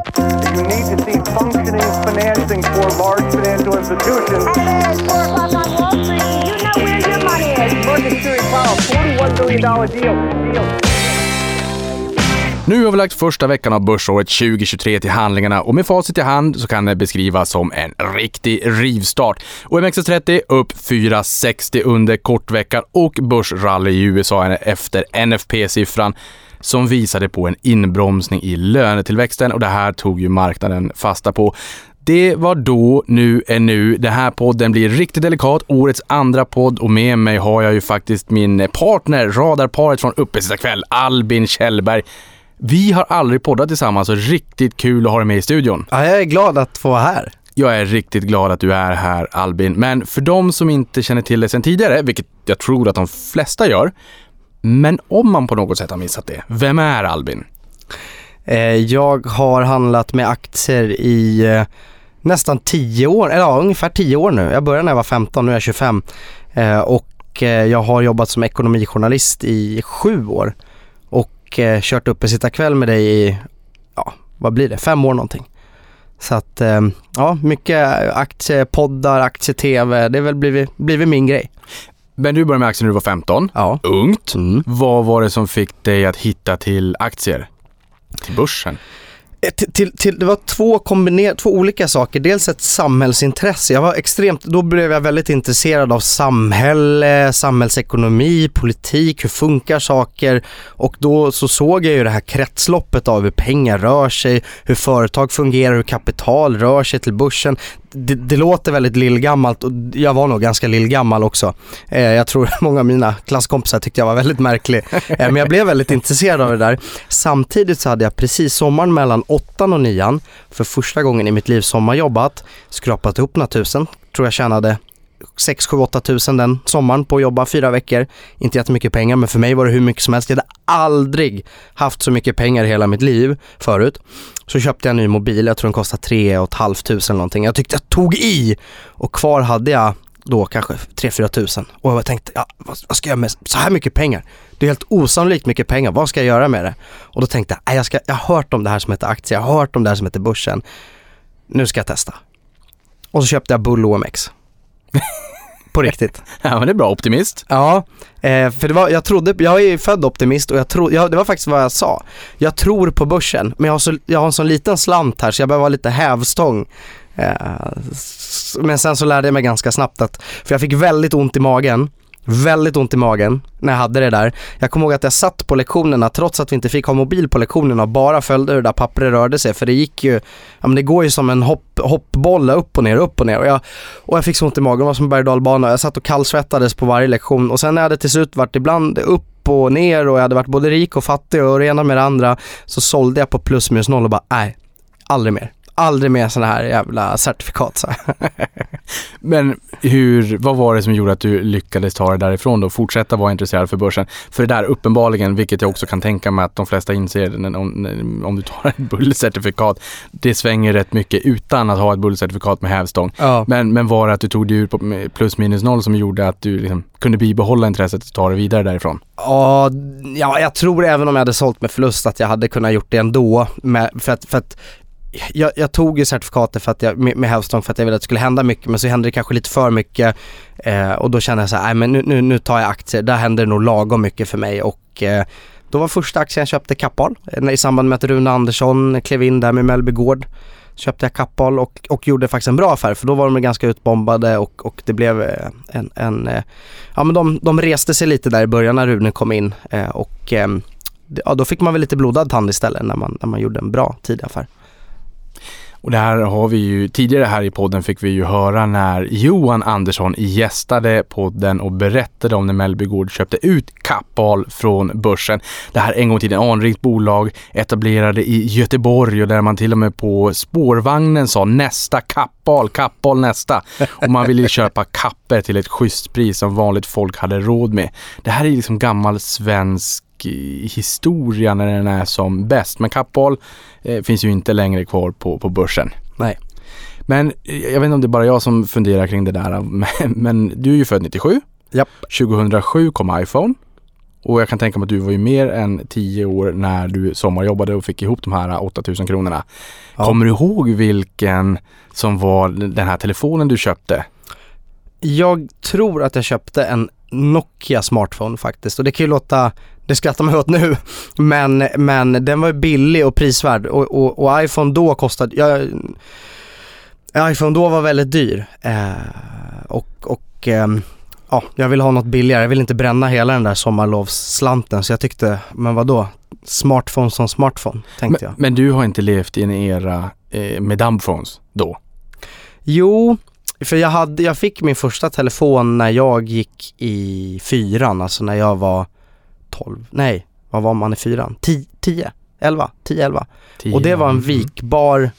You need to see functioning financing for large financial institutions. Hey, it's 4 o'clock on Wall Street. You know where your money is. Market Series Powell, $41 billion deal. deal. Nu har vi lagt första veckan av börsåret 2023 till handlingarna och med facit i hand så kan det beskrivas som en riktig rivstart. OMXS30 upp 4,60 under kortveckan och börsrally i USA efter NFP-siffran som visade på en inbromsning i lönetillväxten och det här tog ju marknaden fasta på. Det var då, nu är nu. Den här podden blir riktigt delikat, årets andra podd och med mig har jag ju faktiskt min partner, radarparet från Uppesittarkväll, Albin Kjellberg. Vi har aldrig poddat tillsammans och riktigt kul att ha dig med i studion. Ja, jag är glad att få vara här. Jag är riktigt glad att du är här Albin, men för de som inte känner till det sedan tidigare, vilket jag tror att de flesta gör, men om man på något sätt har missat det, vem är Albin? Eh, jag har handlat med aktier i eh, nästan 10 år, eller ja, ungefär 10 år nu. Jag började när jag var 15, nu är jag 25. Eh, och jag har jobbat som ekonomijournalist i sju år och kört upp sitta kväll med dig i, ja, vad blir det, fem år någonting. Så att, ja, mycket aktiepoddar, aktie-tv, det har väl blivit, blivit min grej. Men du började med aktier när du var 15. Ja. Ungt. Mm. Vad var det som fick dig att hitta till aktier? Till börsen? Eh, till, till, till, det var två, kombiner, två olika saker. Dels ett samhällsintresse. Jag var extremt, då blev jag väldigt intresserad av samhälle, samhällsekonomi, politik, hur funkar saker? Och då så såg jag ju det här kretsloppet av hur pengar rör sig, hur företag fungerar, hur kapital rör sig till börsen det, det, låter väldigt lillgammalt och jag var nog ganska lillgammal också. Eh, jag tror många av mina klasskompisar tyckte jag var väldigt märklig. Eh, men jag blev väldigt intresserad av det där. Samtidigt så hade jag precis sommaren mellan åttan och nian för första gången i mitt liv sommarjobbat, skrapat ihop några tusen, tror jag tjänade 6 7 8 tusen den sommaren på att jobba fyra veckor. Inte jättemycket pengar men för mig var det hur mycket som helst. Jag hade aldrig haft så mycket pengar i hela mitt liv förut. Så köpte jag en ny mobil, jag tror den kostade 3 500 någonting. Jag tyckte jag tog i och kvar hade jag då kanske 3-4 tusen. Och jag tänkte, ja, vad, vad, ska jag med så här mycket pengar? Det är helt osannolikt mycket pengar, vad ska jag göra med det? Och då tänkte jag, jag, ska, jag har hört om det här som heter aktier, jag har hört om det här som heter börsen. Nu ska jag testa. Och så köpte jag Bull OMX. På riktigt. ja men det är bra, optimist. Ja, eh, för det var, jag trodde, jag är född optimist och jag tror, ja, det var faktiskt vad jag sa. Jag tror på börsen, men jag har, så, jag har en sån liten slant här så jag behöver ha lite hävstång. Eh, men sen så lärde jag mig ganska snabbt att, för jag fick väldigt ont i magen väldigt ont i magen när jag hade det där. Jag kommer ihåg att jag satt på lektionerna trots att vi inte fick ha mobil på lektionerna och bara följde hur det där pappret rörde sig för det gick ju, ja men det går ju som en hopp, hoppboll upp och ner, upp och ner. Och jag, och jag fick så ont i magen, det var som berg och Jag satt och kallsvettades på varje lektion. Och sen när jag hade till slut varit ibland upp och ner och jag hade varit både rik och fattig och det ena med det andra så sålde jag på plus minus noll och bara nej, aldrig mer aldrig mer sådana här jävla certifikat. Så. Men hur, vad var det som gjorde att du lyckades ta det därifrån då? Fortsätta vara intresserad för börsen? För det där uppenbarligen, vilket jag också kan tänka mig att de flesta inser, om, om du tar ett bullcertifikat, det svänger rätt mycket utan att ha ett bullcertifikat med hävstång. Ja. Men, men var det att du tog dig ur på plus minus noll som gjorde att du liksom kunde bibehålla intresset och ta det vidare därifrån? Ja, ja, jag tror även om jag hade sålt med förlust att jag hade kunnat gjort det ändå. Med, för, att, för att jag, jag, tog ju certifikatet för att jag, med, med Hävstång för att jag ville att det skulle hända mycket men så hände det kanske lite för mycket eh, och då kände jag så här, nej men nu, nu, nu, tar jag aktier, där händer det nog lagom mycket för mig och eh, då var första aktien jag köpte Kappahl eh, i samband med att Rune Andersson klev in där med Mellby Gård. Köpte jag Kappahl och, och gjorde faktiskt en bra affär för då var de ganska utbombade och, och det blev eh, en, en eh, ja men de, de reste sig lite där i början när Rune kom in eh, och eh, ja, då fick man väl lite blodad tand istället när man, när man gjorde en bra tidig affär. Och det här har vi ju, tidigare här i podden fick vi ju höra när Johan Andersson gästade podden och berättade om när Mellby Gård köpte ut Kappahl från börsen. Det här en gång i tiden anrikt bolag, etablerade i Göteborg och där man till och med på spårvagnen sa nästa Kappahl, Kappahl nästa. Och man ville köpa kapper till ett schysst pris som vanligt folk hade råd med. Det här är liksom gammal svensk historia när den är som bäst. Men Kappahl eh, finns ju inte längre kvar på, på börsen. Nej. Men eh, jag vet inte om det är bara jag som funderar kring det där. Men, men du är ju född 97. Japp. 2007 kom iPhone. Och jag kan tänka mig att du var ju mer än 10 år när du sommarjobbade och fick ihop de här 8000 kronorna. Ja. Kommer du ihåg vilken som var den här telefonen du köpte? Jag tror att jag köpte en Nokia smartphone faktiskt och det kan ju låta, det skrattar man åt nu, men, men den var ju billig och prisvärd och, och, och iPhone då kostade, ja, iPhone då var väldigt dyr eh, och, och ehm, ja, jag ville ha något billigare, jag ville inte bränna hela den där sommarlovsslanten så jag tyckte, men vad då? Smartphone som smartphone, tänkte Men, jag. men du har inte levt i en era eh, med dumbphones då? Jo, för jag, hade, jag fick min första telefon när jag gick i fyran, alltså när jag var 12, nej, vad var man i fyran? 10, 10 11, 10, 11. Och det var en Mm. vikbar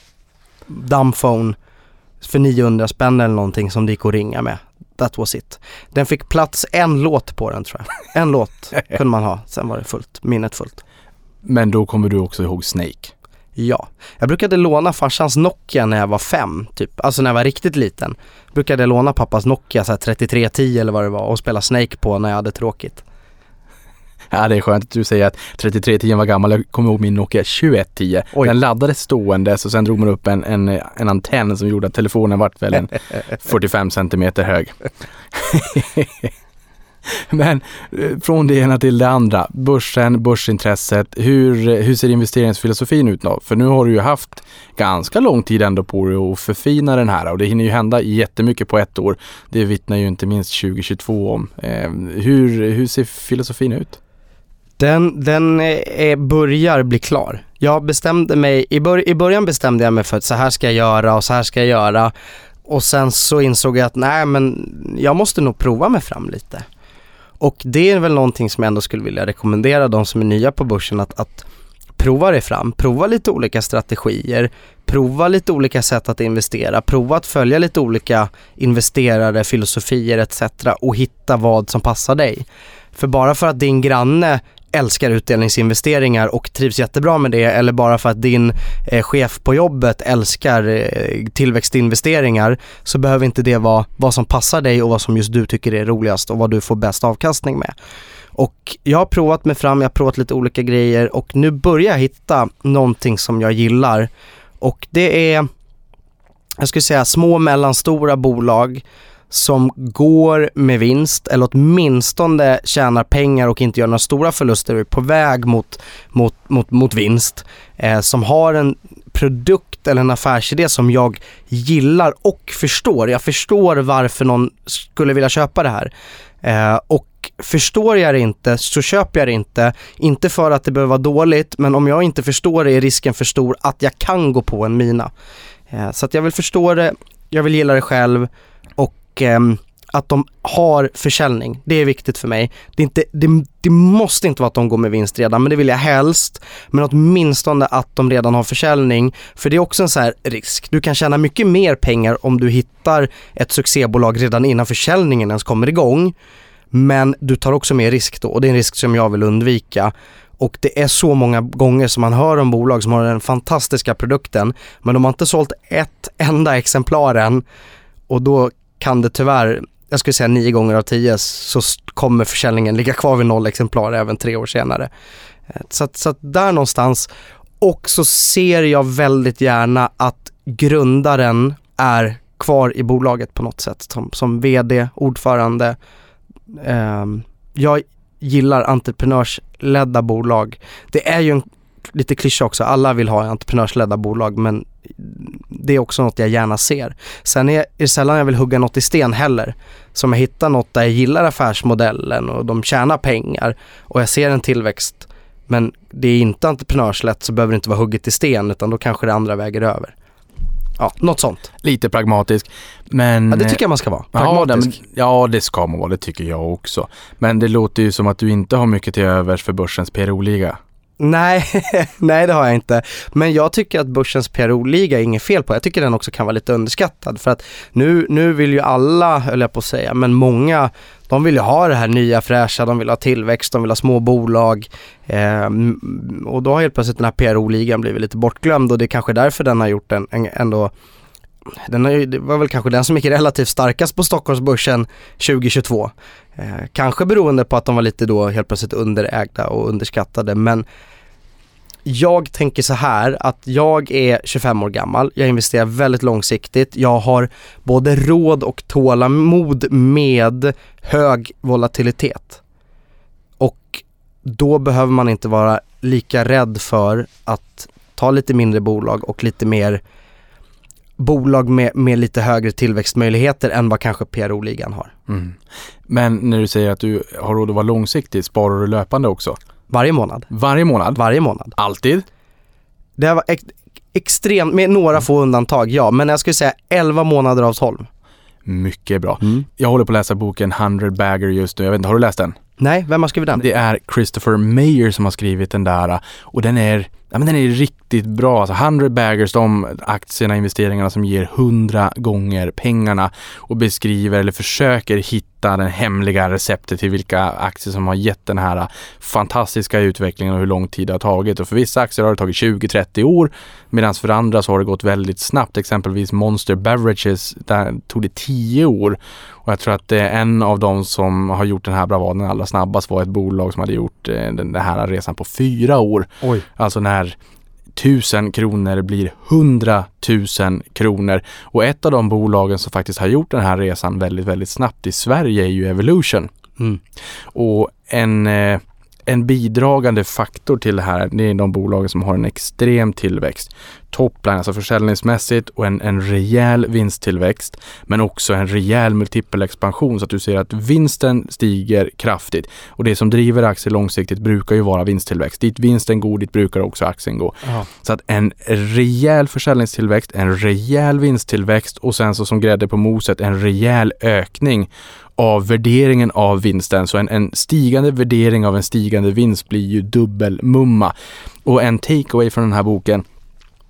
dumbphone för 900 spänn eller någonting som det gick att ringa med. That was it. Den fick plats en låt på den tror jag. En låt kunde man ha, sen var det fullt, minnet fullt. Men då kommer du också ihåg Snake? Ja, jag brukade låna farsans Nokia när jag var fem, typ. Alltså när jag var riktigt liten. Brukade jag låna pappas Nokia så här 3310 eller vad det var och spela Snake på när jag hade tråkigt. Ja, det är skönt att du säger att 3310 var gammal. Jag kommer ihåg min Nokia 2110. Oj. Den laddades stående så sen drog man upp en, en, en antenn som gjorde att telefonen vart väl en 45 centimeter hög. Men eh, från det ena till det andra. Börsen, börsintresset. Hur, hur ser investeringsfilosofin ut då? För nu har du ju haft ganska lång tid ändå på dig att förfina den här och det hinner ju hända jättemycket på ett år. Det vittnar ju inte minst 2022 om. Eh, hur, hur ser filosofin ut? Den, den är, börjar bli klar. Jag bestämde mig, i, bör, i början bestämde jag mig för att så här ska jag göra och så här ska jag göra. Och sen så insåg jag att nej men jag måste nog prova mig fram lite. Och det är väl någonting som jag ändå skulle vilja rekommendera de som är nya på börsen att, att prova dig fram, prova lite olika strategier, prova lite olika sätt att investera, prova att följa lite olika investerare, filosofier etc. och hitta vad som passar dig. För bara för att din granne älskar utdelningsinvesteringar och trivs jättebra med det eller bara för att din eh, chef på jobbet älskar eh, tillväxtinvesteringar så behöver inte det vara vad som passar dig och vad som just du tycker är roligast och vad du får bäst avkastning med. Och jag har provat mig fram, jag har provat lite olika grejer och nu börjar jag hitta någonting som jag gillar och det är, jag skulle säga små mellanstora bolag som går med vinst eller åtminstone tjänar pengar och inte gör några stora förluster och är på väg mot, mot, mot, mot vinst. Eh, som har en produkt eller en affärsidé som jag gillar och förstår. Jag förstår varför någon skulle vilja köpa det här. Eh, och förstår jag det inte så köper jag det inte. Inte för att det behöver vara dåligt men om jag inte förstår det är risken för stor att jag kan gå på en mina. Eh, så att jag vill förstå det, jag vill gilla det själv och eh, att de har försäljning. Det är viktigt för mig. Det, är inte, det, det måste inte vara att de går med vinst redan, men det vill jag helst. Men åtminstone att de redan har försäljning. För det är också en så här risk. Du kan tjäna mycket mer pengar om du hittar ett succébolag redan innan försäljningen ens kommer igång. Men du tar också mer risk då och det är en risk som jag vill undvika. Och det är så många gånger som man hör om bolag som har den fantastiska produkten men de har inte sålt ett enda exemplar än och då kan det tyvärr, jag skulle säga nio gånger av tio så kommer försäljningen ligga kvar vid noll exemplar även tre år senare. Eh, så att, så att där någonstans och så ser jag väldigt gärna att grundaren är kvar i bolaget på något sätt som, som vd, ordförande. Eh, jag gillar entreprenörsledda bolag. Det är ju en lite klyscha också, alla vill ha entreprenörsledda bolag men det är också något jag gärna ser. Sen är det sällan jag vill hugga något i sten heller. Så om jag hittar något där jag gillar affärsmodellen och de tjänar pengar och jag ser en tillväxt men det är inte entreprenörslett så behöver det inte vara hugget i sten utan då kanske det andra väger över. Ja, något sånt. Lite pragmatisk. Men... Ja, det tycker jag man ska vara. Pragmatisk. ja, det ska man vara. Det tycker jag också. Men det låter ju som att du inte har mycket till övers för börsens PRO-liga. Nej, nej det har jag inte. Men jag tycker att börsens PRO-liga är inget fel på. Jag tycker den också kan vara lite underskattad. För att nu, nu vill ju alla, höll jag på att säga, men många, de vill ju ha det här nya fräscha, de vill ha tillväxt, de vill ha små bolag. Eh, och då har helt plötsligt den här PRO-ligan blivit lite bortglömd och det är kanske därför den har gjort en, en ändå den är, det var väl kanske den som gick relativt starkast på Stockholmsbörsen 2022. Eh, kanske beroende på att de var lite då helt plötsligt underägda och underskattade men jag tänker så här att jag är 25 år gammal, jag investerar väldigt långsiktigt, jag har både råd och tålamod med hög volatilitet. Och då behöver man inte vara lika rädd för att ta lite mindre bolag och lite mer bolag med, med lite högre tillväxtmöjligheter än vad kanske PRO-ligan har. Mm. Men när du säger att du har råd att vara långsiktig, sparar du löpande också? Varje månad. Varje månad? Varje månad. Alltid? Det här var ex- extremt, med några få undantag ja, men jag skulle säga 11 månader av 12. Mycket bra. Jag håller på att läsa boken 100 Bagger just nu. Jag vet inte, har du läst den? Nej, vem har skrivit den? Det är Christopher Mayer som har skrivit den där och den är, ja, men den är riktigt bra. Alltså 100 baggers, de aktierna, investeringarna som ger 100 gånger pengarna och beskriver eller försöker hitta den hemliga receptet till vilka aktier som har gett den här fantastiska utvecklingen och hur lång tid det har tagit. Och för vissa aktier har det tagit 20-30 år medan för andra så har det gått väldigt snabbt. Exempelvis Monster Beverages, där tog det 10 år. Och jag tror att är en av de som har gjort den här bravaden allra snabbast var ett bolag som hade gjort eh, den den här resan på fyra år. Oj. Alltså när tusen kronor blir hundratusen kronor. Och ett av de bolagen som faktiskt har gjort den här resan väldigt, väldigt snabbt i Sverige är ju Evolution. Mm. Och en, eh, en bidragande faktor till det här, det är de bolagen som har en extrem tillväxt. Topline, alltså försäljningsmässigt och en, en rejäl vinsttillväxt. Men också en rejäl multipelexpansion så att du ser att vinsten stiger kraftigt. Och det som driver aktier långsiktigt brukar ju vara vinsttillväxt. Dit vinsten går, dit brukar också aktien gå. Ja. Så att en rejäl försäljningstillväxt, en rejäl vinsttillväxt och sen så som grädde på moset en rejäl ökning av värderingen av vinsten. Så en, en stigande värdering av en stigande vinst blir ju dubbelmumma. Och en takeaway från den här boken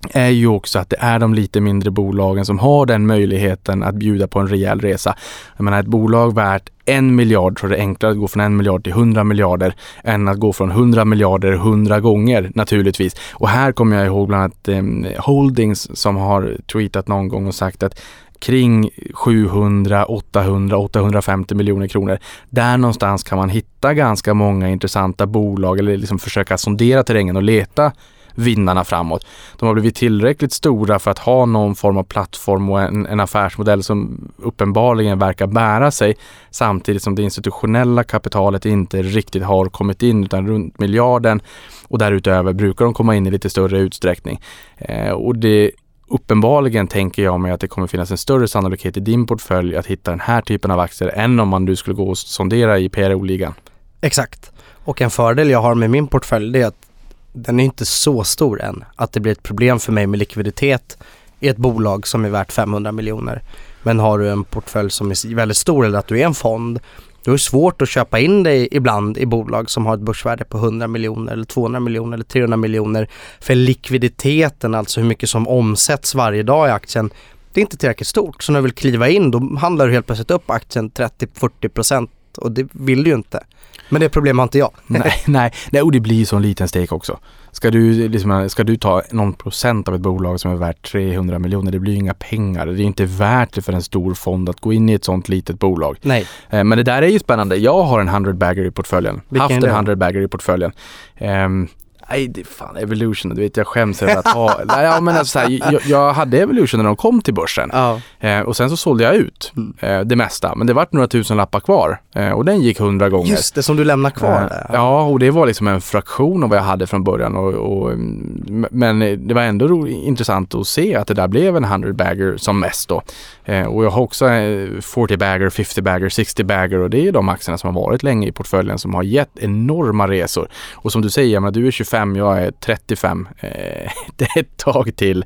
är ju också att det är de lite mindre bolagen som har den möjligheten att bjuda på en rejäl resa. Jag menar ett bolag värt en miljard så är det enklare att gå från en miljard till 100 miljarder än att gå från 100 miljarder 100 gånger naturligtvis. Och här kommer jag ihåg bland annat eh, Holdings som har tweetat någon gång och sagt att kring 700, 800, 850 miljoner kronor. Där någonstans kan man hitta ganska många intressanta bolag eller liksom försöka sondera terrängen och leta vinnarna framåt. De har blivit tillräckligt stora för att ha någon form av plattform och en, en affärsmodell som uppenbarligen verkar bära sig samtidigt som det institutionella kapitalet inte riktigt har kommit in utan runt miljarden och därutöver brukar de komma in i lite större utsträckning. Eh, och det Uppenbarligen tänker jag mig att det kommer finnas en större sannolikhet i din portfölj att hitta den här typen av aktier än om man du skulle gå och sondera i PRO-ligan. Exakt. Och en fördel jag har med min portfölj det är att den är inte så stor än att det blir ett problem för mig med likviditet i ett bolag som är värt 500 miljoner. Men har du en portfölj som är väldigt stor eller att du är en fond då är det svårt att köpa in dig ibland i bolag som har ett börsvärde på 100 miljoner eller 200 miljoner eller 300 miljoner. För likviditeten, alltså hur mycket som omsätts varje dag i aktien, det är inte tillräckligt stort. Så när du vill kliva in då handlar du helt plötsligt upp aktien 30-40% och det vill du ju inte. Men det problemet har inte jag. nej, nej, nej, och det blir ju så en liten stek också. Ska du, liksom, ska du ta någon procent av ett bolag som är värt 300 miljoner, det blir ju inga pengar. Det är inte värt det för en stor fond att gå in i ett sånt litet bolag. Nej. Eh, Men det där är ju spännande. Jag har en 100 bagger i portföljen. Vilken Haft en det? 100 bagger i portföljen. Ehm, Nej, det är fan Evolution, du vet jag skäms över att ha. Nej, ja, men alltså, så här, jag, jag hade Evolution när de kom till börsen. Ja. Eh, och sen så sålde jag ut Mm. eh, det mesta. Men det vart några tusen lappar kvar. Eh, och den gick hundra gånger. Just det, som du lämnar kvar Eh, där. Ja, och det var liksom en fraktion av vad jag hade från början. Och, och, mm, men det var ändå intressant att se att det där blev en 100 bagger som mest då. Eh, och jag har också eh, 40 bagger, 50 bagger, 60 bagger och det är de aktierna som har varit länge i portföljen som har gett enorma resor. Och som du säger, men du är 25, jag är 35. Eh, det är ett tag till.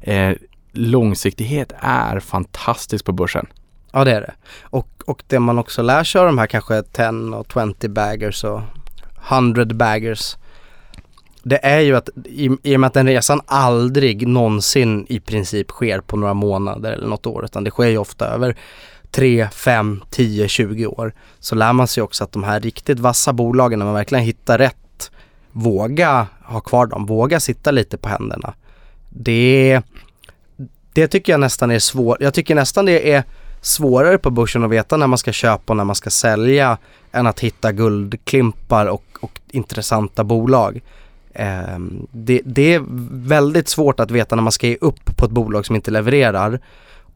Eh, långsiktighet är fantastiskt på börsen. Ja det är det. Och, och det man också lär sig av de här kanske 10 och 20 baggers och 100 baggers det är ju att i, i och med att den resan aldrig någonsin i princip sker på några månader eller något år utan det sker ju ofta över 3, 5, 10, 20 år så lär man sig också att de här riktigt vassa bolagen när man verkligen hittar rätt våga ha kvar dem, våga sitta lite på händerna. Det Det tycker jag nästan är svårt. Jag tycker nästan det är svårare på börsen att veta när man ska köpa och när man ska sälja än att hitta guldklimpar och, och intressanta bolag. Eh, det, det, är väldigt svårt att veta när man ska ge upp på ett bolag som inte levererar.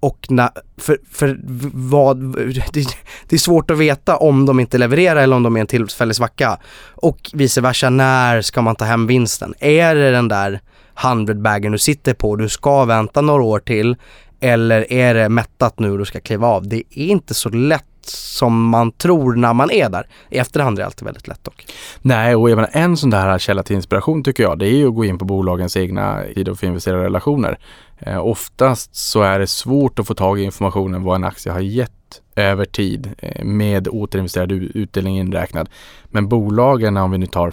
Och när, för, för vad, det, det, är svårt att veta om de inte levererar eller om de är en tillfällig svacka. Och vice versa, när ska man ta hem vinsten? Är det den där 100 bagen du sitter på, du ska vänta några år till eller är det mättat nu och du ska kliva av? Det är inte så lätt som man tror när man är där. I efterhand är det alltid väldigt lätt dock. Nej, och jag menar en sån där källa till inspiration tycker jag, det är ju att gå in på bolagens egna tid och för relationer. Eh, oftast så är det svårt att få tag i informationen vad en aktie har gett över tid eh, med återinvesterad utdelning inräknad. Men bolagen, om vi nu tar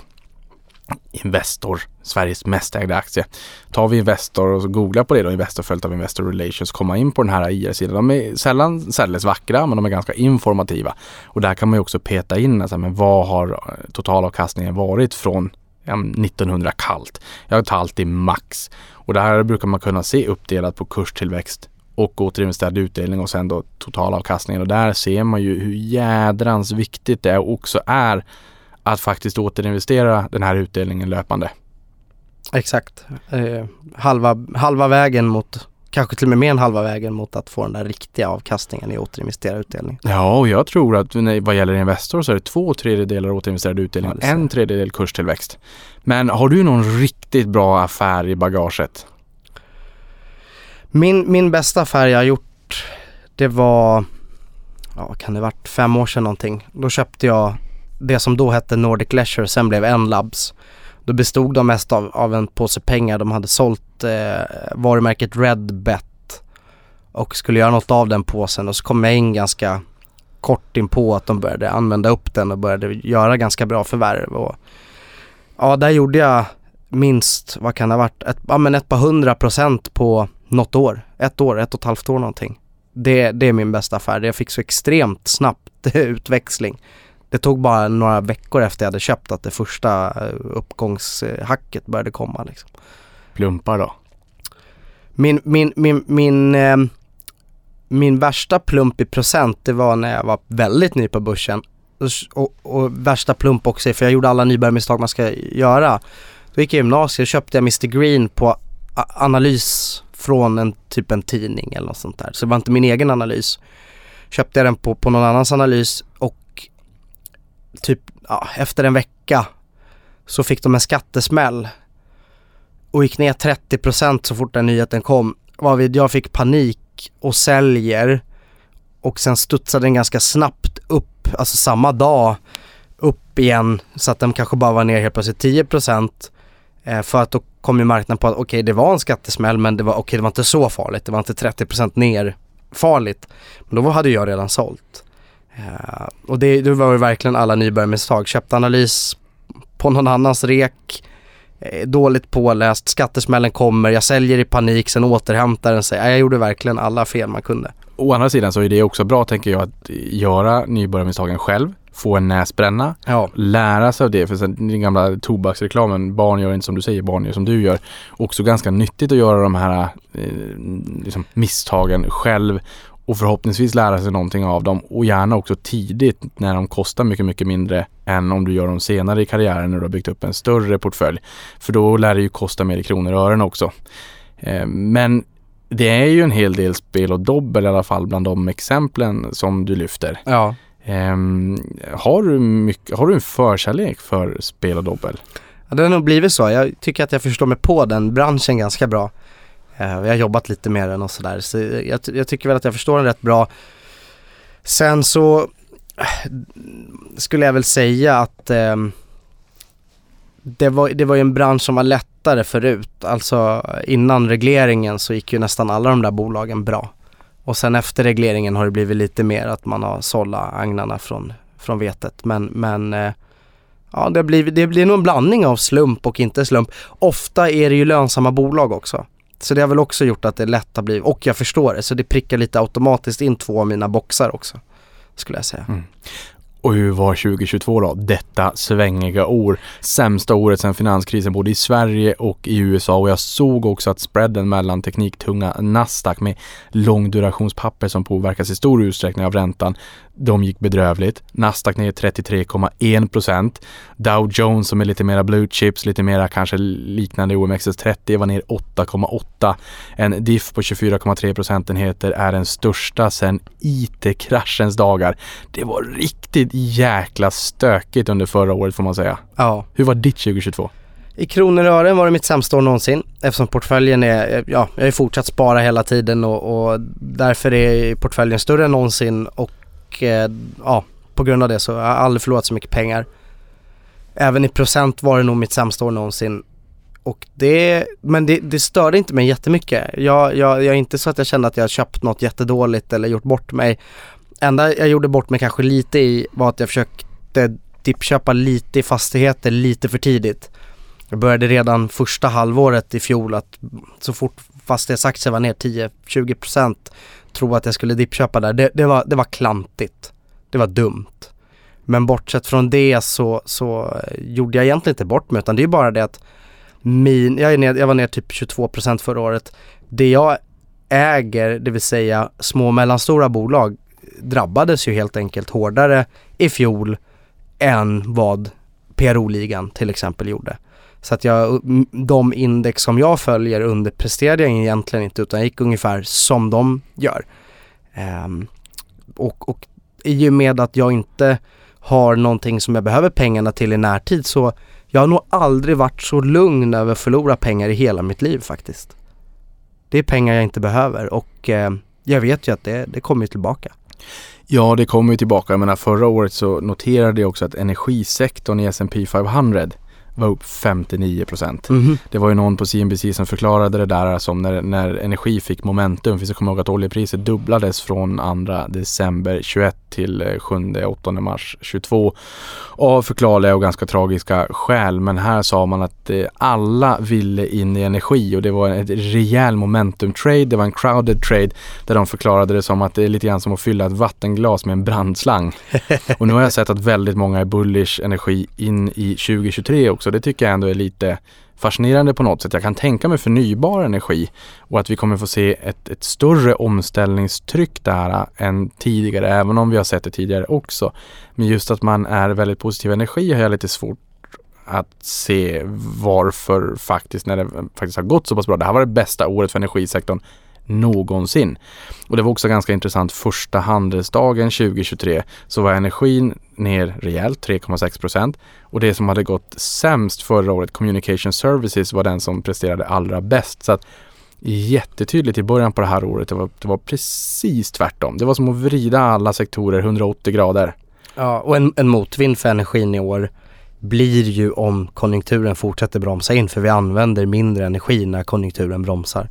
Investor, Sveriges mest ägda aktie. Tar vi Investor och så googlar på det då, Investor följt av Investor Relations, komma in på den här IR-sidan. De är sällan särdeles vackra, men de är ganska informativa. Och där kan man ju också peta in, alltså, men vad har eh, totalavkastningen varit från 1900 kallt? Jag tar alltid max. Och det här brukar man kunna se uppdelat på kurstillväxt och återinvesterad utdelning och sen då totalavkastningen. Och där ser man ju hur jädrans viktigt det också är att faktiskt återinvestera den här utdelningen löpande. Exakt. Eh, halva, halva vägen mot, kanske till och med mer än halva vägen mot att få den där riktiga avkastningen i återinvesterad utdelning. Ja, och jag tror att vad gäller Investor så är det två tredjedelar återinvesterad utdelning, ja, en tredjedel kurstillväxt. Men har du någon riktigt bra affär i bagaget? Min, min bästa affär jag har gjort, det var, ja kan det varit, fem år sedan någonting. Då köpte jag det som då hette Nordic Leisure, sen blev N-Labs. Då bestod de mest av, av en påse pengar. De hade sålt eh, varumärket Redbet och skulle göra något av den påsen och så kom jag in ganska kort in på att de började använda upp den och började göra ganska bra förvärv. Och, ja, där gjorde jag minst, vad kan det ha varit, ett, ja, men ett par hundra procent på något år. Ett år, ett och ett halvt år någonting. Det, det är min bästa affär. Jag fick så extremt snabbt utväxling. Det tog bara några veckor efter jag hade köpt att det första eh, uppgångshacket började komma. Liksom. Plumpar då? Min, min, min, min, eh, min värsta plump i procent det var när jag var väldigt ny på börsen. Och, och värsta plump också, för jag gjorde alla nybörjarmisstag man ska göra. Då gick jag i gymnasiet och köpte jag Mr Green på analys från en typ en tidning eller något sånt där. Så det var inte min egen analys. Köpte jag den på, på någon annans analys och typ ja, efter en vecka så fick de en skattesmäll och gick ner 30% så fort den nyheten kom. Varvid jag fick panik och säljer och sen studsade den ganska snabbt upp, alltså samma dag upp igen så att den kanske bara var ner helt plötsligt 10% eh, för att då kom ju marknaden på att okej okay, det var en skattesmäll men det var okej okay, det var inte så farligt, det var inte 30% ner farligt. Men då hade jag redan sålt. Uh, och det, det var ju verkligen alla nybörjarmisstag. Köpte analys på någon annans rek, eh, dåligt påläst, skattesmällen kommer, jag säljer i panik, sen återhämtar den sig. Jag gjorde verkligen alla fel man kunde. Å andra sidan så är det också bra tänker jag att göra nybörjarmisstagen själv få en näsbränna, ja. lära sig av det. För sen den gamla tobaksreklamen, barn gör inte som du säger, barn gör som du gör. Också ganska nyttigt att göra de här eh, liksom misstagen själv och förhoppningsvis lära sig någonting av dem och gärna också tidigt när de kostar mycket, mycket mindre än om du gör dem senare i karriären när du har byggt upp en större portfölj. För då lär det ju kosta mer i kronor och ören också. Eh, men det är ju en hel del spel och dobbel i alla fall bland de exemplen som du lyfter. Ja. Um, har, du mycket, har du en förkärlek för spel och dobbel? Ja, det har nog blivit så. Jag tycker att jag förstår mig på den branschen ganska bra. Eh, Vi har jobbat lite med den och sådär. Så jag, jag, tycker väl att jag förstår den rätt bra. Sen så skulle jag väl säga att eh, det, var, det var ju en bransch som var lättare förut. Alltså innan regleringen så gick ju nästan alla de där bolagen bra. Och sen efter regleringen har det blivit lite mer att man har sållat agnarna från, från vetet. Men, men eh, ja, det blir, det blir nog en blandning av slump och inte slump. Ofta är det ju lönsamma bolag också. Så det har väl också gjort att det är lätt att bli, och jag förstår det, så det prickar lite automatiskt in två av mina boxar också. Skulle jag säga. Mm. Och hur var 2022 då? Detta svängiga år. Sämsta året sedan finanskrisen både i Sverige och i USA och jag såg också att spreaden mellan tekniktunga Nasdaq med långdurationspapper som påverkas i stor utsträckning av räntan de gick bedrövligt. Nasdaq ner 33,1 procent. Dow Jones som är lite mera blue chips, lite mera kanske liknande OMXS30 var ner 8,8. En diff på 24,3 procentenheter är den största sedan IT-kraschens dagar. Det var riktigt jäkla stökigt under förra året får man säga. Ja. Hur var ditt 2022? I kronor och ören var det mitt sämsta år någonsin eftersom portföljen är, ja, jag har ju fortsatt spara hela tiden och, och därför är portföljen större än någonsin och och eh, ja, på grund av det så har jag aldrig förlorat så mycket pengar. Även i procent var det nog mitt sämsta år någonsin. Och det, men det, det störde inte mig jättemycket. Jag, jag, jag är inte så att jag kände att jag köpt något jättedåligt eller gjort bort mig. Enda jag gjorde bort mig kanske lite i var att jag försökte dippköpa lite i fastigheter lite för tidigt. Jag började redan första halvåret i fjol att så fort fastighetsaktier var ner 10-20% tro att jag skulle dippköpa där. Det, det, var, det var klantigt. Det var dumt. Men bortsett från det så, så eh, gjorde jag egentligen inte bort mig utan det är bara det att min, jag, är ner, jag var ner typ 22% förra året. Det jag äger, det vill säga små och mellanstora bolag, drabbades ju helt enkelt hårdare i fjol än vad PRO-ligan till exempel gjorde. Så att jag, de index som jag följer underpresterade jag egentligen inte utan jag gick ungefär som de gör. Um, och, och i och med att jag inte har någonting som jag behöver pengarna till i närtid så jag har nog aldrig varit så lugn över att förlora pengar i hela mitt liv faktiskt. Det är pengar jag inte behöver och eh, jag vet ju att det, det kommer tillbaka. Ja, det kommer ju tillbaka. Jag menar, förra året så noterade jag också att energisektorn i S&P 500 var upp 59 procent. Mhm. Det var ju någon på CNBC som förklarade det där som när, när energi fick momentum. Finns det komma ihåg att oljepriset dubblades från 2 december 21 till 7-8 mars 22 av förklarliga och ganska tragiska skäl. Men här sa man att eh, alla ville in i energi och det var ett rejäl momentum trade. Det var en crowded trade där de förklarade det som att det är lite grann som att fylla ett vattenglas med en brandslang. och nu har jag sett att väldigt många är bullish energi in i 2023 också. Det tycker jag ändå är lite fascinerande på något sätt. Jag kan tänka mig förnybar energi och att vi kommer få se ett, ett större omställningstryck där äh, än tidigare, även om vi har sett det tidigare också. Men just att man är väldigt positiv energi har jag lite svårt att se varför faktiskt när det faktiskt har gått så pass bra. Det här var det bästa året för energisektorn någonsin. Och det var också ganska intressant första handelsdagen 2023 så var energin ner rejält 3,6 procent och det som hade gått sämst förra året, Communication Services, var den som presterade allra bäst. Så att jättetydligt i början på det här året, det var, det var precis tvärtom. Det var som att vrida alla sektorer 180 grader. Ja, och en, en motvind för energin i år blir ju om konjunkturen fortsätter bromsa in för vi använder mindre energi när konjunkturen bromsar.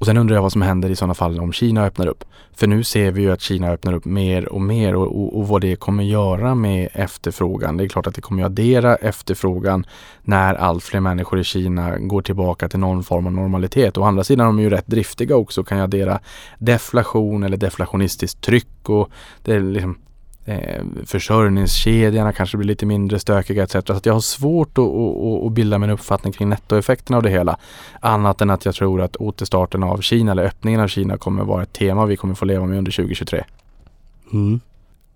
Och sen undrar jag vad som händer i sådana fall om Kina öppnar upp. För nu ser vi ju att Kina öppnar upp mer och mer och, och, och vad det kommer göra med efterfrågan. Det är klart att det kommer addera efterfrågan när allt fler människor i Kina går tillbaka till någon form av normalitet. Å andra sidan är de ju rätt driftiga också och kan jag addera deflation eller deflationistiskt tryck och det är liksom eh, försörjningskedjorna kanske blir lite mindre stökiga etc. Så jag har svårt att, att, att bilda mig en uppfattning kring nettoeffekten av det hela. Annat än att jag tror att återstarten av Kina eller öppningen av Kina kommer vara ett tema vi kommer få leva med under 2023. Mm.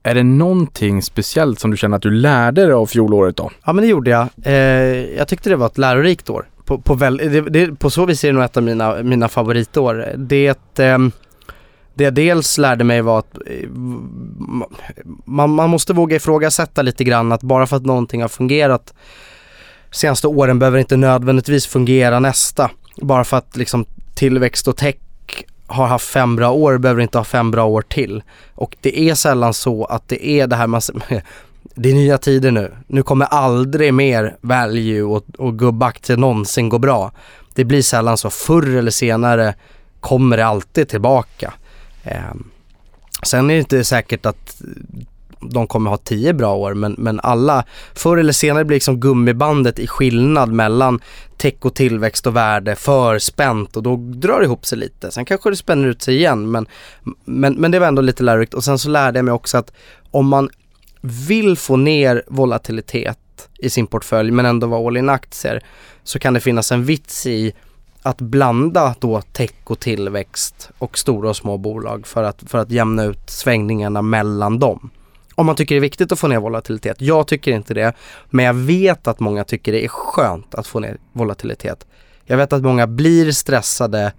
Är det någonting speciellt som du känner att du lärde dig av fjolåret då? Ja men det gjorde jag. Eh, jag tyckte det var ett lärorikt år. På, på, väl, det, det, på så vis är det nog ett av mina, mina favoritår. Det, eh, det jag dels lärde mig var att eh, man, man måste våga ifrågasätta lite grann att bara för att någonting har fungerat senaste åren behöver inte nödvändigtvis fungera nästa. Bara för att liksom tillväxt och tech har haft fem bra år behöver inte ha fem bra år till. Och det är sällan så att det är det här man det är nya tider nu. Nu kommer aldrig mer value och, och gubbaktier någonsin gå bra. Det blir sällan så. Förr eller senare kommer det alltid tillbaka. Eh, sen är det inte säkert att de kommer ha tio bra år men, men alla, förr eller senare blir liksom gummibandet i skillnad mellan tech och tillväxt och värde för spänt och då drar det ihop sig lite. Sen kanske det spänner ut sig igen men, men, men det var ändå lite lärorikt och sen så lärde jag mig också att om man vill få ner volatilitet i sin portfölj men ändå vara all in aktier så kan det finnas en vits i att blanda då tech och tillväxt och stora och små bolag för att, för att jämna ut svängningarna mellan dem. Om man tycker det är viktigt att få ner volatilitet. Jag tycker inte det, men jag vet att många tycker det är skönt att få ner volatilitet. Jag vet att många blir stressade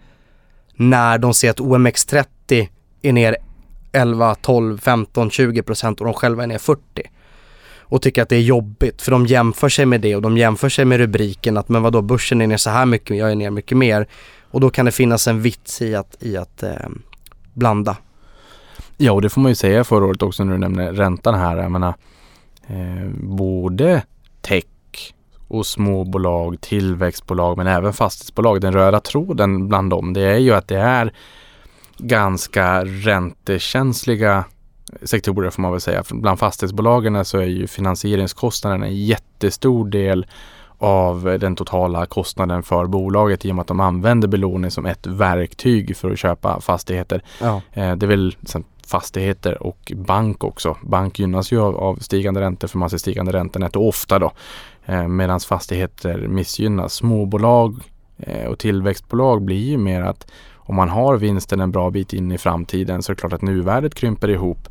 när de ser att OMX30 är ner 11, 12, 15, 20 procent och de själva är ner 40 och tycker att det är jobbigt för de jämför sig med det och de jämför sig med rubriken att men vadå börsen är ner så här mycket, jag är ner mycket mer och då kan det finnas en vits i att, i att eh, blanda. Ja, och det får man ju säga förra året också när du nämner räntan här. Jag menar, eh, både tech och småbolag, tillväxtbolag men även fastighetsbolag. Den röda tråden bland dem det är ju att det är ganska räntekänsliga sektorer får man väl säga. Bland fastighetsbolagen så är ju finansieringskostnaden en jättestor del av den totala kostnaden för bolaget i och med att de använder belåning som ett verktyg för att köpa fastigheter. Ja. Eh, det är väl fastigheter och bank också. Bank gynnas ju av, av stigande räntor för man ser stigande räntenetto ofta då. Eh, Medan fastigheter missgynnas. Småbolag eh, och tillväxtbolag blir ju mer att om man har vinsten en bra bit in i framtiden så är det klart att nuvärdet krymper ihop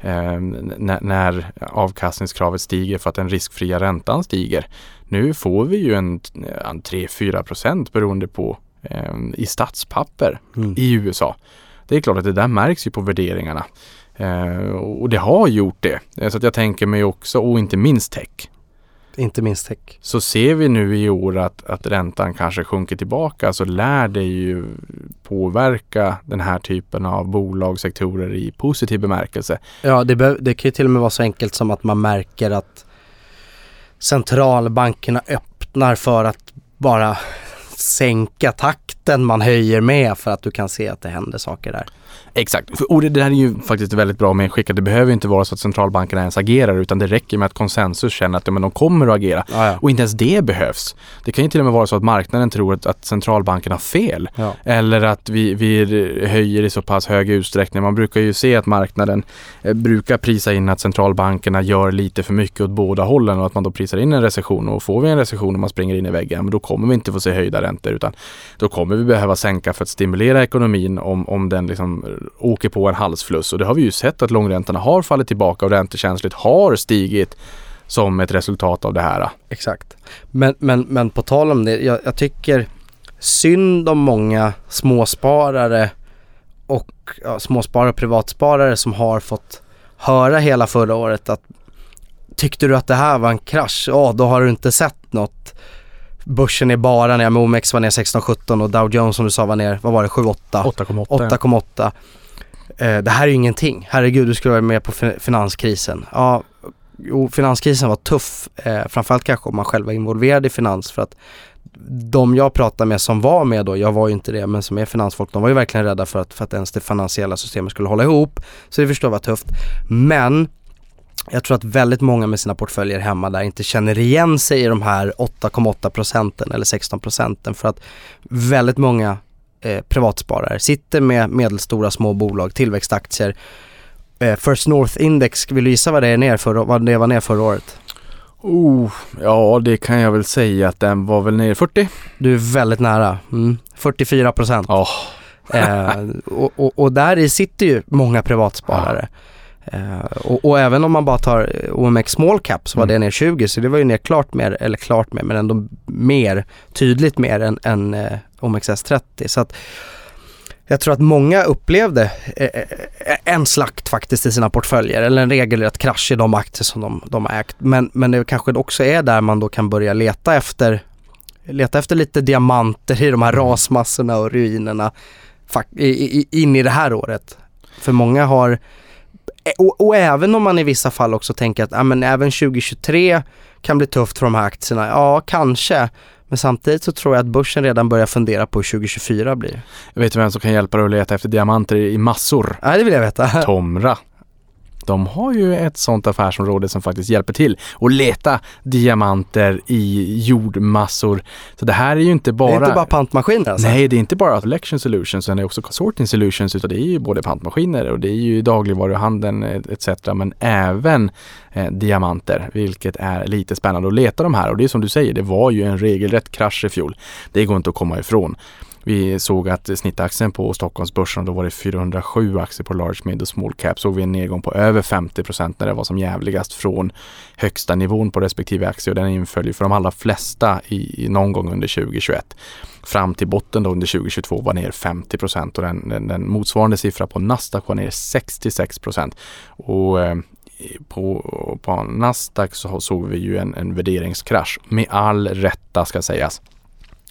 eh, när, när avkastningskravet stiger för att den riskfria räntan stiger. Nu får vi ju en, en 3-4 procent beroende på eh, i statspapper Mm. i USA. Det är klart att det där märks ju på värderingarna. Eh, och det har gjort det. Eh, Så att jag tänker mig också, och inte minst tech, Inte minst tech. så ser vi nu i år att, att räntan kanske sjunker tillbaka så lär det ju påverka den här typen av bolagssektorer i positiv bemärkelse. Ja, det, det kan ju till och med vara så enkelt som att man märker att centralbankerna öppnar för att bara sänka takten man höjer med för att du kan se att det händer saker där. Exakt, För- och det där är ju faktiskt väldigt bra medskickat. Det behöver ju inte vara så att centralbankerna ens agerar utan det räcker med att konsensus känner att ja, men de kommer att agera. Ja, ja. Och inte ens det behövs. Det kan ju till och med vara så att marknaden tror att, att centralbanken har fel. Ja. Eller att vi, vi höjer i så pass hög utsträckning. Man brukar ju se att marknaden eh, brukar prisa in att centralbankerna gör lite för mycket åt båda hållen och att man då prisar in en recession. Och får vi en recession och man springer in i väggen, men då kommer vi inte få se höjda räntor utan då kommer vi behöva sänka för att stimulera ekonomin om, om den liksom åker på en halsfluss. Och det har vi ju sett att långräntorna har fallit tillbaka och räntekänsligt har stigit som ett resultat av det här. Exakt. Men, men, men på tal om det, jag, jag tycker synd om många småsparare och ja, småsparare och privatsparare som har fått höra hela förra året att tyckte du att det här var en krasch? Ja, då har du inte sett något. Börsen är bara ner, OMX var ner 16-17 och Dow Jones som du sa var ner, vad var det, 7-8? 8,8. 8,8. Eh, det här är ju ingenting. Herregud, du skulle vara med på fin- finanskrisen. Ja, jo, finanskrisen var tuff. Eh, framförallt kanske om man själv var involverad i finans för att de jag pratade med som var med då, jag var ju inte det, men som är finansfolk, de var ju verkligen rädda för att, för att ens det finansiella systemet skulle hålla ihop. Så det förstår jag var tufft. Men jag tror att väldigt många med sina portföljer hemma där inte känner igen sig i de här 8,8 procenten eller 16 procenten för att väldigt många eh, privatsparare sitter med medelstora små bolag, tillväxtaktier. Eh, First North Index, vill du gissa vad det, är ner för, vad det var ner förra året? Oh, ja, det kan jag väl säga att den var väl nere i 40. Du är väldigt nära, mm. 44 procent. Ja, Eh, och, och, och där sitter ju många privatsparare. Eh, och, och även om man bara tar OMX Small Cap så var Mm. det ner 20 så det var ju ner klart mer, eller klart mer, men ändå mer, tydligt mer än, än eh, OMXS30. Så att jag tror att många upplevde eh, eh, en slakt faktiskt i sina portföljer eller en regelrätt krasch i de aktier som de, de har ägt. Men, men det kanske också är där man då kan börja leta efter leta efter lite diamanter i de här rasmassorna och ruinerna in i det här året. För många har, och, och även om man i vissa fall också tänker att ja, men även 2023 kan bli tufft för de här aktierna, ja kanske. Men samtidigt så tror jag att börsen redan börjar fundera på hur 2024 blir. jag vet vem som kan hjälpa dig att leta efter diamanter i massor. Nej, det vill jag veta. Tomra. De har ju ett sånt affärsområde som faktiskt hjälper till att leta diamanter i jordmassor. Så det här är ju inte bara... Det är inte bara pantmaskiner alltså? Nej, det är inte bara Collection Solutions, utan det är också Sorting Solutions, utan det är ju både pantmaskiner och det är ju dagligvaruhandeln etc. Men även eh, diamanter, vilket är lite spännande att leta de här. Och det är som du säger, det var ju en regelrätt krasch i fjol. Det går inte att komma ifrån. Vi såg att snittaktien på Stockholmsbörsen, då var det 407 aktier på large, mid och small cap, såg vi en nedgång på över 50% när det var som jävligast från högsta nivån på respektive aktie och den inföll ju för de allra flesta i, i någon gång under 2021 fram till botten då under 2022 var ner 50 och den, den, den, motsvarande siffra på Nasdaq var ner 66% Och eh, på, på Nasdaq så såg vi ju en, en värderingskrasch med all rätta ska sägas.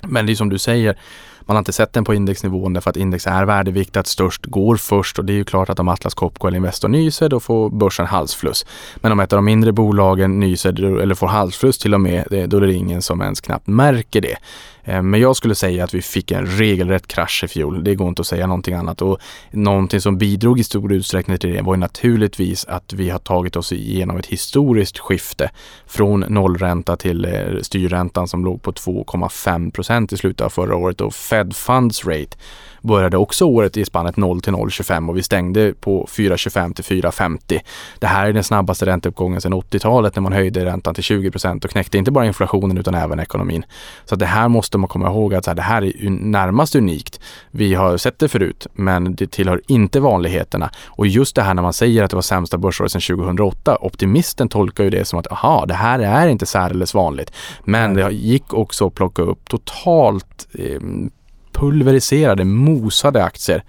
Men det är som du säger, man har inte sett den på indexnivån därför att index är värdeviktat, störst går först och det är ju klart att om Atlas Copco eller Investor nyser då får börsen halsfluss. Men om ett av de mindre bolagen nyser eller får halsfluss till och med, då är det ingen som ens knappt märker det. Eh, men jag skulle säga att vi fick en regelrätt krasch i fjol. Det går inte att säga någonting annat. Och någonting som bidrog i stor utsträckning till det var ju naturligtvis att vi har tagit oss igenom ett historiskt skifte från nollränta till eh, styrräntan som låg på 2,5 procent i slutet av förra året och Fed Funds Rate började också året i spannet 0 till 0,25 och vi stängde på 4,25 till 4,50. Det här är den snabbaste ränteuppgången sedan 80-talet när man höjde räntan till 20 procent och knäckte inte bara inflationen utan även ekonomin. Så det här måste man komma ihåg att det här är närmast unikt. Vi har sett det förut, men det tillhör inte vanligheterna. Och just det här när man säger att det var sämsta börsåret sedan 2008, optimisten tolkar ju det som att aha, det här är inte särdeles vanligt. Men det gick också att plocka upp totalt eh, pulveriserade, mosade aktier.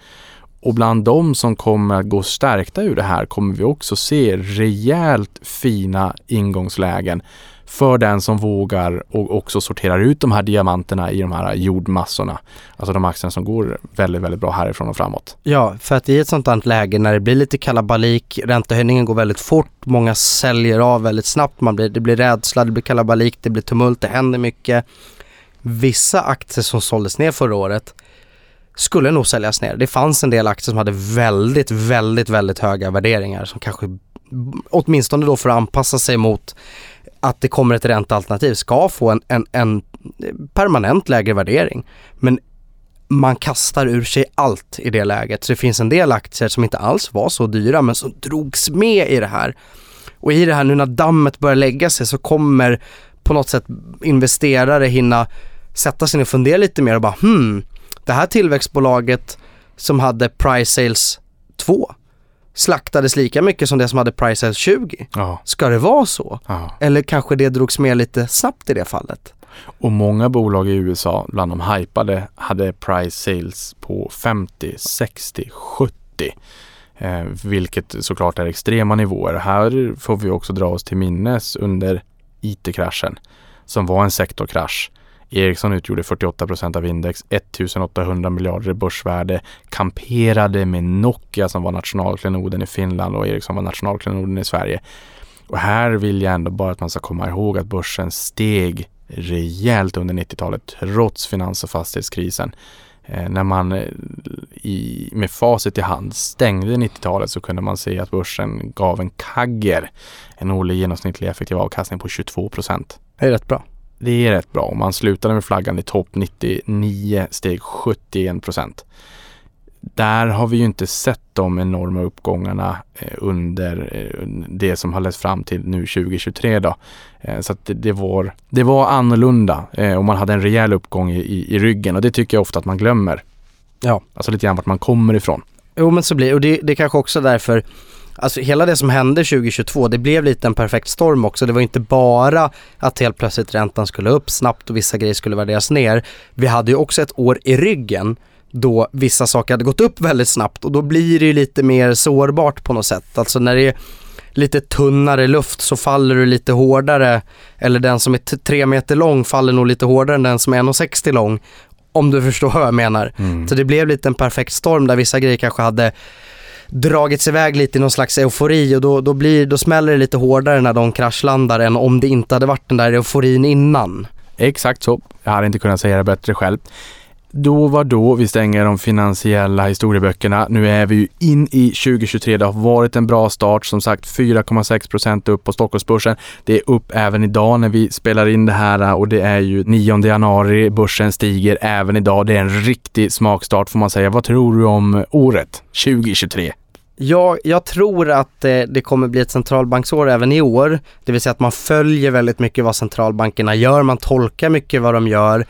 Och bland de som kommer att gå stärkta ur det här kommer vi också se rejält fina ingångslägen för den som vågar och också sorterar ut de här diamanterna i de här jordmassorna. Alltså de aktierna som går väldigt, väldigt bra härifrån och framåt. Ja, för att i ett sånt här läge när det blir lite kalabalik, räntehöjningen går väldigt fort, många säljer av väldigt snabbt, man blir, det blir rädsla, det blir kalabalik, det blir tumult, det händer mycket vissa aktier som såldes ner förra året skulle nog säljas ner. Det fanns en del aktier som hade väldigt, väldigt, väldigt höga värderingar som kanske åtminstone då för att anpassa sig mot att det kommer ett räntealternativ ska få en, en, en permanent lägre värdering. Men man kastar ur sig allt i det läget. Så det finns en del aktier som inte alls var så dyra men som drogs med i det här. Och i det här nu när dammet börjar lägga sig så kommer på något sätt investerare hinna sätta sig ner och fundera lite mer och bara hmm, det här tillväxtbolaget som hade price sales 2 slaktades lika mycket som det som hade price sales 20. Ja. Ska det vara så? Ja. Eller kanske det drogs med lite snabbt i det fallet? Och många bolag i USA, bland de hypade, hade price sales på 50, 60, 70. Eh, vilket såklart är extrema nivåer. Här får vi också dra oss till minnes under IT-kraschen som var en sektorkrasch Ericsson utgjorde 48 procent av index, 1800 miljarder i börsvärde, kamperade med Nokia som var nationalklenoden i Finland och Ericsson var nationalklenoden i Sverige. Och här vill jag ändå bara att man ska komma ihåg att börsen steg rejält under 90-talet trots finans och fastighetskrisen. Eh, när man eh, i, med facit i hand stängde 90-talet så kunde man se att börsen gav en kagger, en årlig genomsnittlig effektiv avkastning på 22 procent. Det är rätt bra det är rätt bra. Om man slutade med flaggan i topp 99 steg 71 procent. Där har vi ju inte sett de enorma uppgångarna eh, under eh, det som har lett fram till nu 2023 då. Eh, så att det, var, det var annorlunda och man hade en rejäl uppgång i, i, ryggen och det tycker jag ofta att man glömmer. Ja. Alltså lite grann vart man kommer ifrån. Jo men så blir och det, det är kanske också därför Alltså hela det som hände 2022, det blev lite en perfekt storm också. Det var inte bara att helt plötsligt räntan skulle upp snabbt och vissa grejer skulle värderas ner. Vi hade ju också ett år i ryggen då vissa saker hade gått upp väldigt snabbt och då blir det ju lite mer sårbart på något sätt. Alltså när det är lite tunnare luft så faller du lite hårdare eller den som är tre meter lång faller nog lite hårdare än den som är 1,60 lång. Om du förstår vad jag menar. Mm. Så det blev lite en perfekt storm där vissa grejer kanske hade dragits iväg lite i någon slags eufori och då, då, blir, då smäller det lite hårdare när de kraschlandar än om det inte hade varit den där euforin innan. Exakt så. Jag hade inte kunnat säga det bättre själv. Då var då vi stänger de finansiella historieböckerna. Nu är vi ju in i 2023. Det har varit en bra start. Som sagt 4,6 procent upp på Stockholmsbörsen. Det är upp även idag när vi spelar in det här äh, och det är ju 9 januari. Börsen stiger även idag. Det är en riktig smakstart får man säga. Vad tror du om äh, året 2023? Ja, jag tror att äh, det kommer bli ett centralbanksår även i år. Det vill säga att man följer väldigt mycket vad centralbankerna gör, man tolkar mycket vad de gör.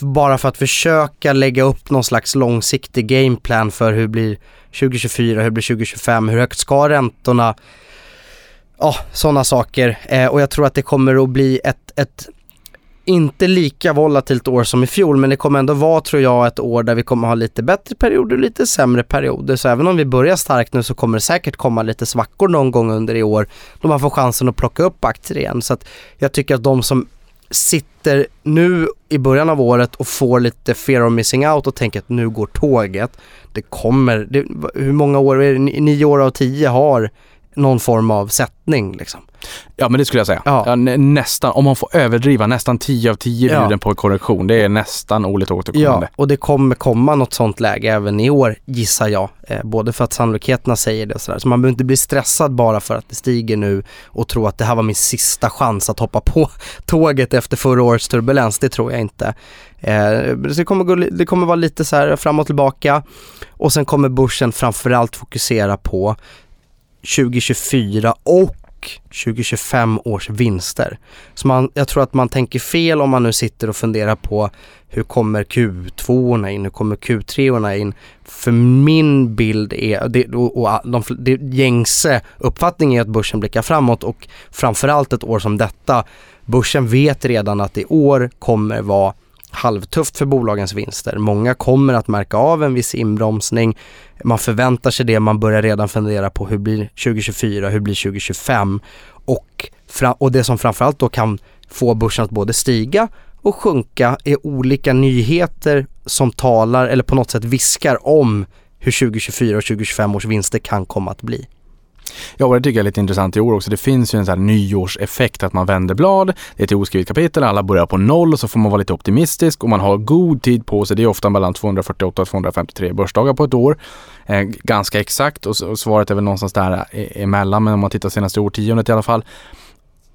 Bara för att försöka lägga upp någon slags långsiktig gameplan för hur blir 2024, hur blir 2025, hur högt ska räntorna? Ja, sådana saker. Eh, och jag tror att det kommer att bli ett, ett inte lika volatilt år som i fjol men det kommer ändå vara tror jag ett år där vi kommer ha lite bättre perioder och lite sämre perioder. Så även om vi börjar starkt nu så kommer det säkert komma lite svackor någon gång under i år då man får chansen att plocka upp aktier igen. Så att jag tycker att de som sitter nu i början av året och får lite fear of missing out och tänker att nu går tåget. Det kommer, det, hur många år är det? Nio år av tio har någon form av sättning liksom. Ja men det skulle jag säga. Ja. Ja, nä- nästan, om man får överdriva, nästan 10 av 10 Ja. bjuden på korrektion. Det är nästan årligt återkommande. Ja, och det kommer komma något sånt läge även i år gissar jag. Eh, både för att sannolikheterna säger det och sådär. Så man behöver inte bli stressad bara för att det stiger nu och tro att det här var min sista chans att hoppa på tåget efter förra årets turbulens. Det tror jag inte. Eh, det, kommer gå, det kommer vara lite så här fram och tillbaka och sen kommer börsen framförallt fokusera på 2024 och 2025 års vinster. Så man, jag tror att man tänker fel om man nu sitter och funderar på hur kommer Q2 in, hur kommer Q3 in? För min bild är, det, och, och de, det gängse uppfattning är att börsen blickar framåt och framförallt ett år som detta, börsen vet redan att i år kommer vara halvtufft för bolagens vinster. Många kommer att märka av en viss inbromsning. Man förväntar sig det, man börjar redan fundera på hur blir 2024, hur blir 2025 och, och det som framförallt då kan få börsen att både stiga och sjunka är olika nyheter som talar eller på något sätt viskar om hur 2024 och 2025 års vinster kan komma att bli. Ja, och det tycker jag är lite intressant i år också. Det finns ju en sån här nyårseffekt att man vänder blad. Det är ett oskrivet kapitel, alla börjar på noll och så får man vara lite optimistisk och man har god tid på sig. Det är ofta mellan 248 och 253 börsdagar på ett år. Eh, ganska exakt och, och svaret är väl någonstans där eh, emellan, men om man tittar senaste årtiondet i alla fall.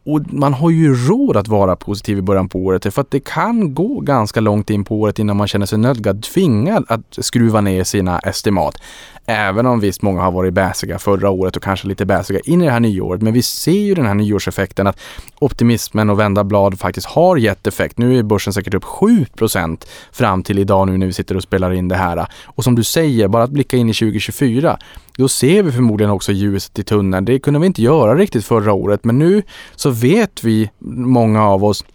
Och man har ju råd att vara positiv i början på året för att det kan gå ganska långt in på året innan man känner sig nödgad, tvingad att skruva ner sina estimat. Även om visst många har varit bäsiga förra året och kanske lite bäsiga in i det här nyåret. Men vi ser ju den här nyårseffekten att optimismen och vända blad faktiskt har gett effekt. Nu är börsen säkert upp 7% fram till idag nu när vi sitter och spelar in det här. Och som du säger, bara att blicka in i 2024, då ser vi förmodligen också ljuset i tunneln. Det kunde vi inte göra riktigt förra året, men nu så vet vi, många av oss,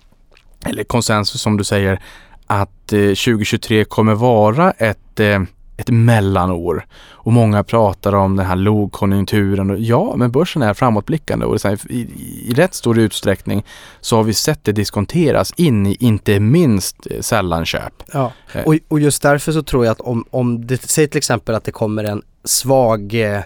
eller konsensus som du säger, att eh, 2023 kommer vara ett eh, ett mellanår och många pratar om den här lågkonjunkturen. Ja, men börsen är framåtblickande och i, i rätt stor utsträckning så har vi sett det diskonteras in i inte minst eh, sällanköp. Ja. Eh. Och, och just därför så tror jag att om, om det, säg till exempel att det kommer en svag, eh,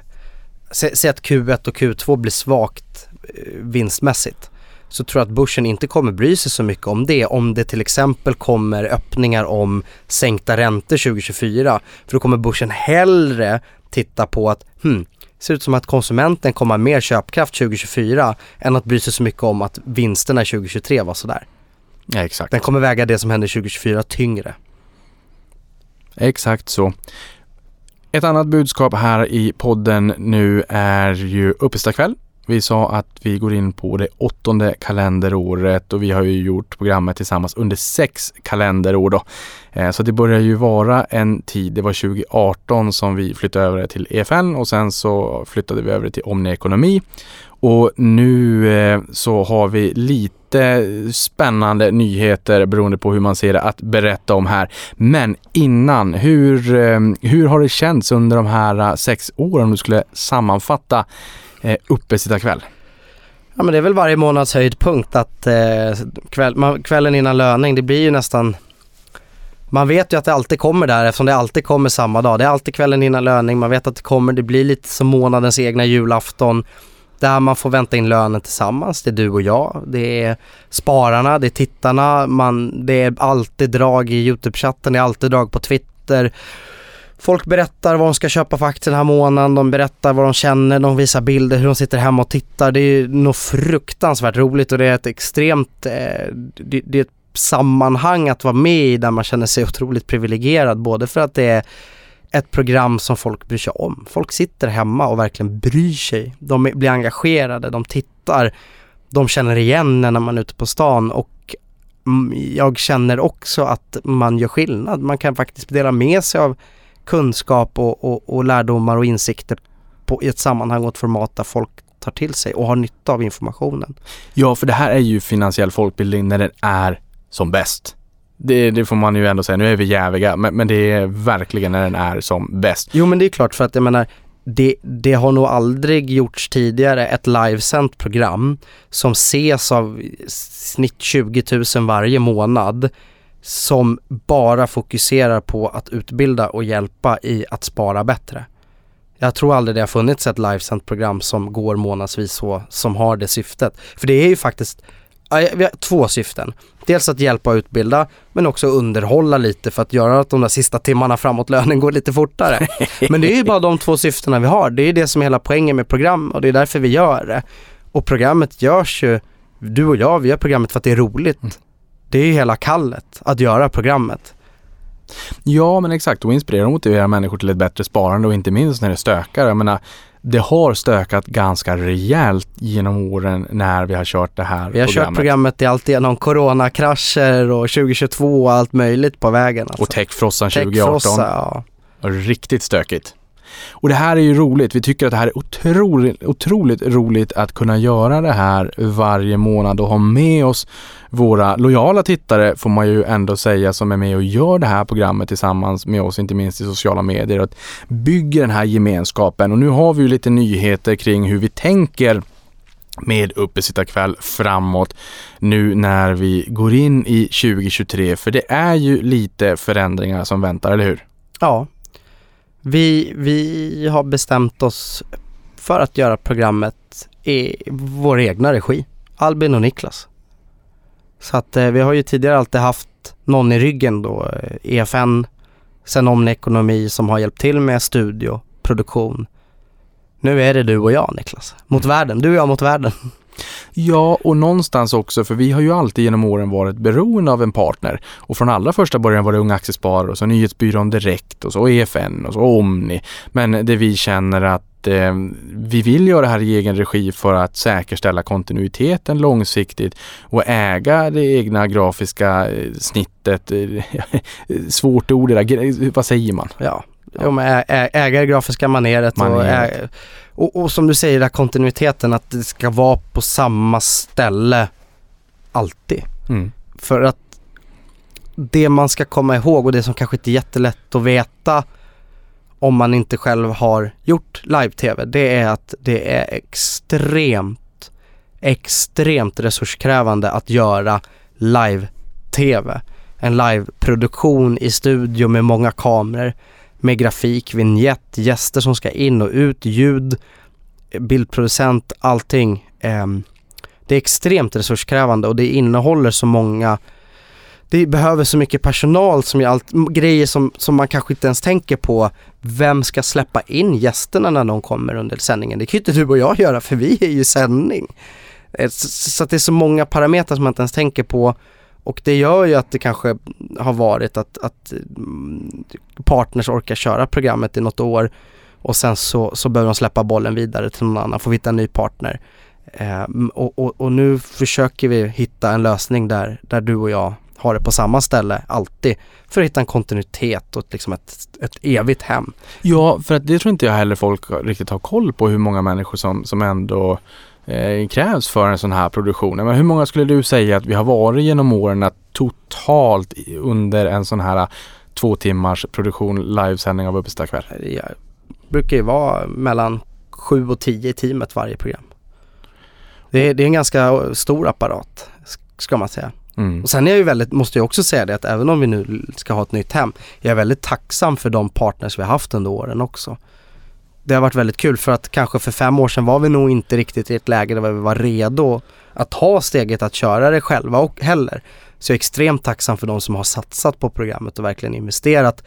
sä, säg att Q1 och Q2 blir svagt eh, vinstmässigt. Så tror jag att börsen inte kommer bry sig så mycket om det. Om det till exempel kommer öppningar om sänkta räntor 2024. För då kommer börsen hellre titta på att hmm, ser ut som att konsumenten kommer ha mer köpkraft 2024 än att bry sig så mycket om att vinsterna 2023 var sådär. Ja, exakt. Den kommer väga det som händer 2024 tyngre. Exakt så. Ett annat budskap här i podden nu är ju uppesittarkväll. Vi sa att vi går in på det åttonde kalenderåret och vi har ju gjort programmet tillsammans under sex kalenderår då. Eh, så det börjar ju vara en tid, det var 2018 som vi flyttade över det till EFN och sen så flyttade vi över det till Omni Ekonomi. Och nu eh, så har vi lite spännande nyheter beroende på hur man ser det att berätta om här. Men innan, hur, eh, hur har det känts under de här sex åren om du skulle sammanfatta eh, uppesittarkväll? Ja men det är väl varje månads höjdpunkt att eh, kväll, man, kvällen innan löning, det blir ju nästan man vet ju att det alltid kommer där eftersom det alltid kommer samma dag. Det är alltid kvällen innan löning, man vet att det kommer, det blir lite som månadens egna julafton. Där man får vänta in lönen tillsammans, det är du och jag, det är spararna, det är tittarna, man, det är alltid drag i YouTube-chatten, det är alltid drag på Twitter. Folk berättar vad de ska köpa för aktier den här månaden, de berättar vad de känner, de visar bilder hur de sitter hemma och tittar. Det är nog fruktansvärt roligt och det är ett extremt, eh, det, är ett sammanhang att vara med i där man känner sig otroligt privilegierad. Både för att det är ett program som folk bryr sig om. Folk sitter hemma och verkligen bryr sig. De blir engagerade, de tittar, de känner igen en när man är ute på stan och mm, jag känner också att man gör skillnad. Man kan faktiskt dela med sig av kunskap och, och, och lärdomar och insikter på, i ett sammanhang och ett format där folk tar till sig och har nytta av informationen. Ja, för det här är ju finansiell folkbildning när den är som bäst. Det, det får man ju ändå säga. Nu är vi jäviga, men, men det är verkligen när den är som bäst. Jo men det är klart för att jag menar det, det har nog aldrig gjorts tidigare ett livesänt program som ses av snitt 20 000 varje månad som bara fokuserar på att utbilda och hjälpa i att spara bättre. Jag tror aldrig det har funnits ett livesänt program som går månadsvis så, som har det syftet. För det är ju faktiskt, vi har två syften. Dels att hjälpa och utbilda, men också underhålla lite för att göra att de där sista timmarna framåt lönen går lite fortare. Men det är ju bara de två syftena vi har. Det är det som är hela poängen med program och det är därför vi gör det. Och programmet görs ju, du och jag, vi gör programmet för att det är roligt. Det är ju hela kallet, att göra programmet. Ja, men exakt. Och inspirera och motivera människor till ett bättre sparande och inte minst när det stökar. Jag menar, det har stökat ganska rejält genom åren när vi har kört det här Vi har programmet. kört programmet i allt igenom coronakrascher och 2022 och allt möjligt på vägen. Alltså. Och Techfrossan 2018. Techfrossa, ja. Riktigt stökigt. Och det här är ju roligt. Vi tycker att det här är otroligt, otroligt roligt att kunna göra det här varje månad och ha med oss våra lojala tittare får man ju ändå säga som är med och gör det här programmet tillsammans med oss, inte minst i sociala medier och att bygga den här gemenskapen. Och nu har vi ju lite nyheter kring hur vi tänker med uppesittarkväll framåt nu när vi går in i 2023. För det är ju lite förändringar som väntar, eller hur? Ja. Vi, vi har bestämt oss för att göra programmet i vår egna regi. Albin och Niklas. Så att eh, vi har ju tidigare alltid haft någon i ryggen då, eh, EFN, sen Omni Ekonomi som har hjälpt till med studio, produktion. Nu är det du och jag Niklas, mot världen, du och jag mot världen. Ja, och någonstans också, för vi har ju alltid genom åren varit beroende av en partner. Och från allra första början var det Unga Aktiesparare och så Nyhetsbyrån Direkt och så EFN och så Omni. Men det vi känner att eh, vi vill göra det här i egen regi för att säkerställa kontinuiteten långsiktigt och äga det egna grafiska eh, snittet. Svårt ord det där, vad säger man? Ja, ja. ä- ä- äga det grafiska maneret, och, Maneret. ä- och, och som du säger, den här kontinuiteten att det ska vara på samma ställe alltid. Mm. För att det man ska komma ihåg och det som kanske inte är jättelätt att veta om man inte själv har gjort live-tv, det är att det är extremt, extremt resurskrävande att göra live-tv. En live-produktion i studio med många kameror, med grafik, vignett, gäster som ska in och ut, ljud, bildproducent, allting. Ehm, det är extremt resurskrävande och det innehåller så många det behöver så mycket personal som gör allt, grejer som, som man kanske inte ens tänker på. Vem ska släppa in gästerna när de kommer under sändningen? Det kan ju inte du och jag göra för vi är ju sändning. Eh, så, så att det är så många parametrar som man inte ens tänker på och det gör ju att det kanske har varit att, att mm, partners orkar köra programmet i något år och sen så, så behöver de släppa bollen vidare till någon annan, får vi hitta en ny partner. Eh, och, och, och nu försöker vi hitta en lösning där, där du och jag har det på samma ställe alltid för att hitta en kontinuitet och ett, liksom ett, ett evigt hem. Ja, för att det tror inte jag heller folk riktigt har koll på hur många människor som, som ändå eh, krävs för en sån här produktion. Men hur många skulle du säga att vi har varit genom åren att totalt under en sån här två timmars produktion livesändning av Uppesittarkväll? Det brukar ju vara mellan sju och tio i teamet varje program. Det är, det är en ganska stor apparat ska man säga. Mm. Och sen är jag ju väldigt, måste jag också säga det att även om vi nu ska ha ett nytt hem, jag är väldigt tacksam för de partners vi har haft under åren också det har varit väldigt kul för att kanske för fem år sedan var vi nog inte riktigt i ett läge där vi var redo att ta steget att köra det själva och heller. Så jag är extremt tacksam för de som har satsat på programmet och verkligen investerat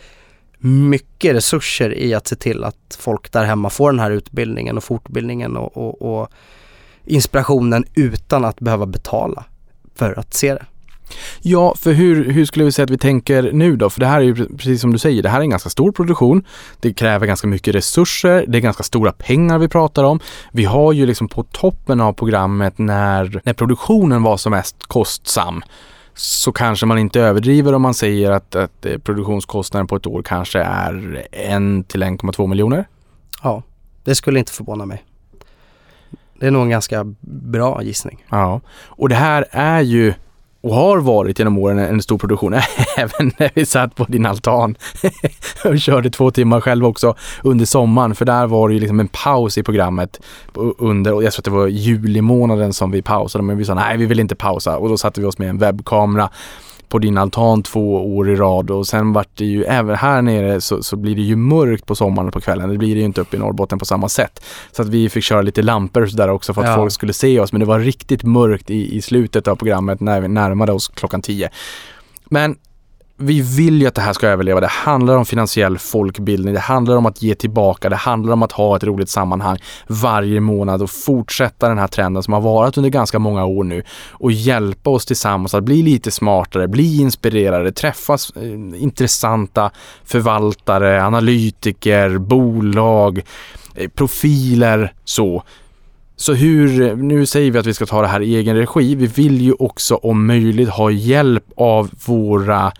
mycket resurser i att se till att folk där hemma får den här utbildningen och fortbildningen och, och, och inspirationen utan att behöva betala för att se det. Ja, för hur, hur skulle vi säga att vi tänker nu då? För det här är ju precis som du säger, det här är en ganska stor produktion. Det kräver ganska mycket resurser. Det är ganska stora pengar vi pratar om. Vi har ju liksom på toppen av programmet när, när produktionen var som mest kostsam så kanske man inte överdriver om man säger att, att eh, produktionskostnaden på ett år kanske är 1 till 1,2 miljoner. Ja, det skulle inte förvåna mig. Det är nog en ganska bra gissning. Ja, och det här är ju och har varit genom åren en stor produktion, även när vi satt på din altan och körde två timmar själv också under sommaren, för där var det ju liksom en paus i programmet under, och jag tror att det var juli månaden som vi pausade, men vi sa nej, vi vill inte pausa. Och då satte vi oss med en webbkamera på din altan två år i rad och sen vart det ju, även här nere så, så blir det ju mörkt på sommaren och på kvällen. Det blir det ju inte uppe i Norrbotten på samma sätt. Så att vi fick köra lite lampor och sådär också för att ja. folk skulle se oss. Men det var riktigt mörkt i, i slutet av programmet när vi närmade oss klockan tio. Men vi vill ju att det här ska överleva. Det handlar om finansiell folkbildning. Det handlar om att ge tillbaka. Det handlar om att ha ett roligt sammanhang varje månad och fortsätta den här trenden som har varit under ganska många år nu och hjälpa oss tillsammans att bli lite smartare, bli inspirerade, träffas eh, intressanta förvaltare, analytiker, bolag, eh, profiler så. Så hur, nu säger vi att vi ska ta det här i egen regi. Vi vill ju också om möjligt ha hjälp av våra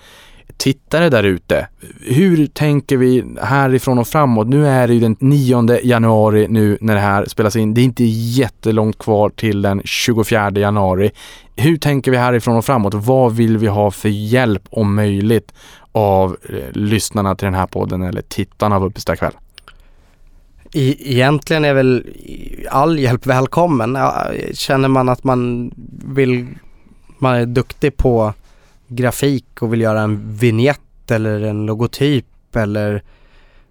tittare där ute. Hur tänker vi härifrån och framåt? Nu är det ju den 9 januari nu när det här spelas in. Det är inte jättelångt kvar till den 24 januari. Hur tänker vi härifrån och framåt? Vad vill vi ha för hjälp om möjligt av eh, lyssnarna till den här podden eller tittarna av Uppestad kväll? Egentligen är väl all hjälp välkommen. Känner man att man vill, man är duktig på grafik och vill göra en vignett eller en logotyp eller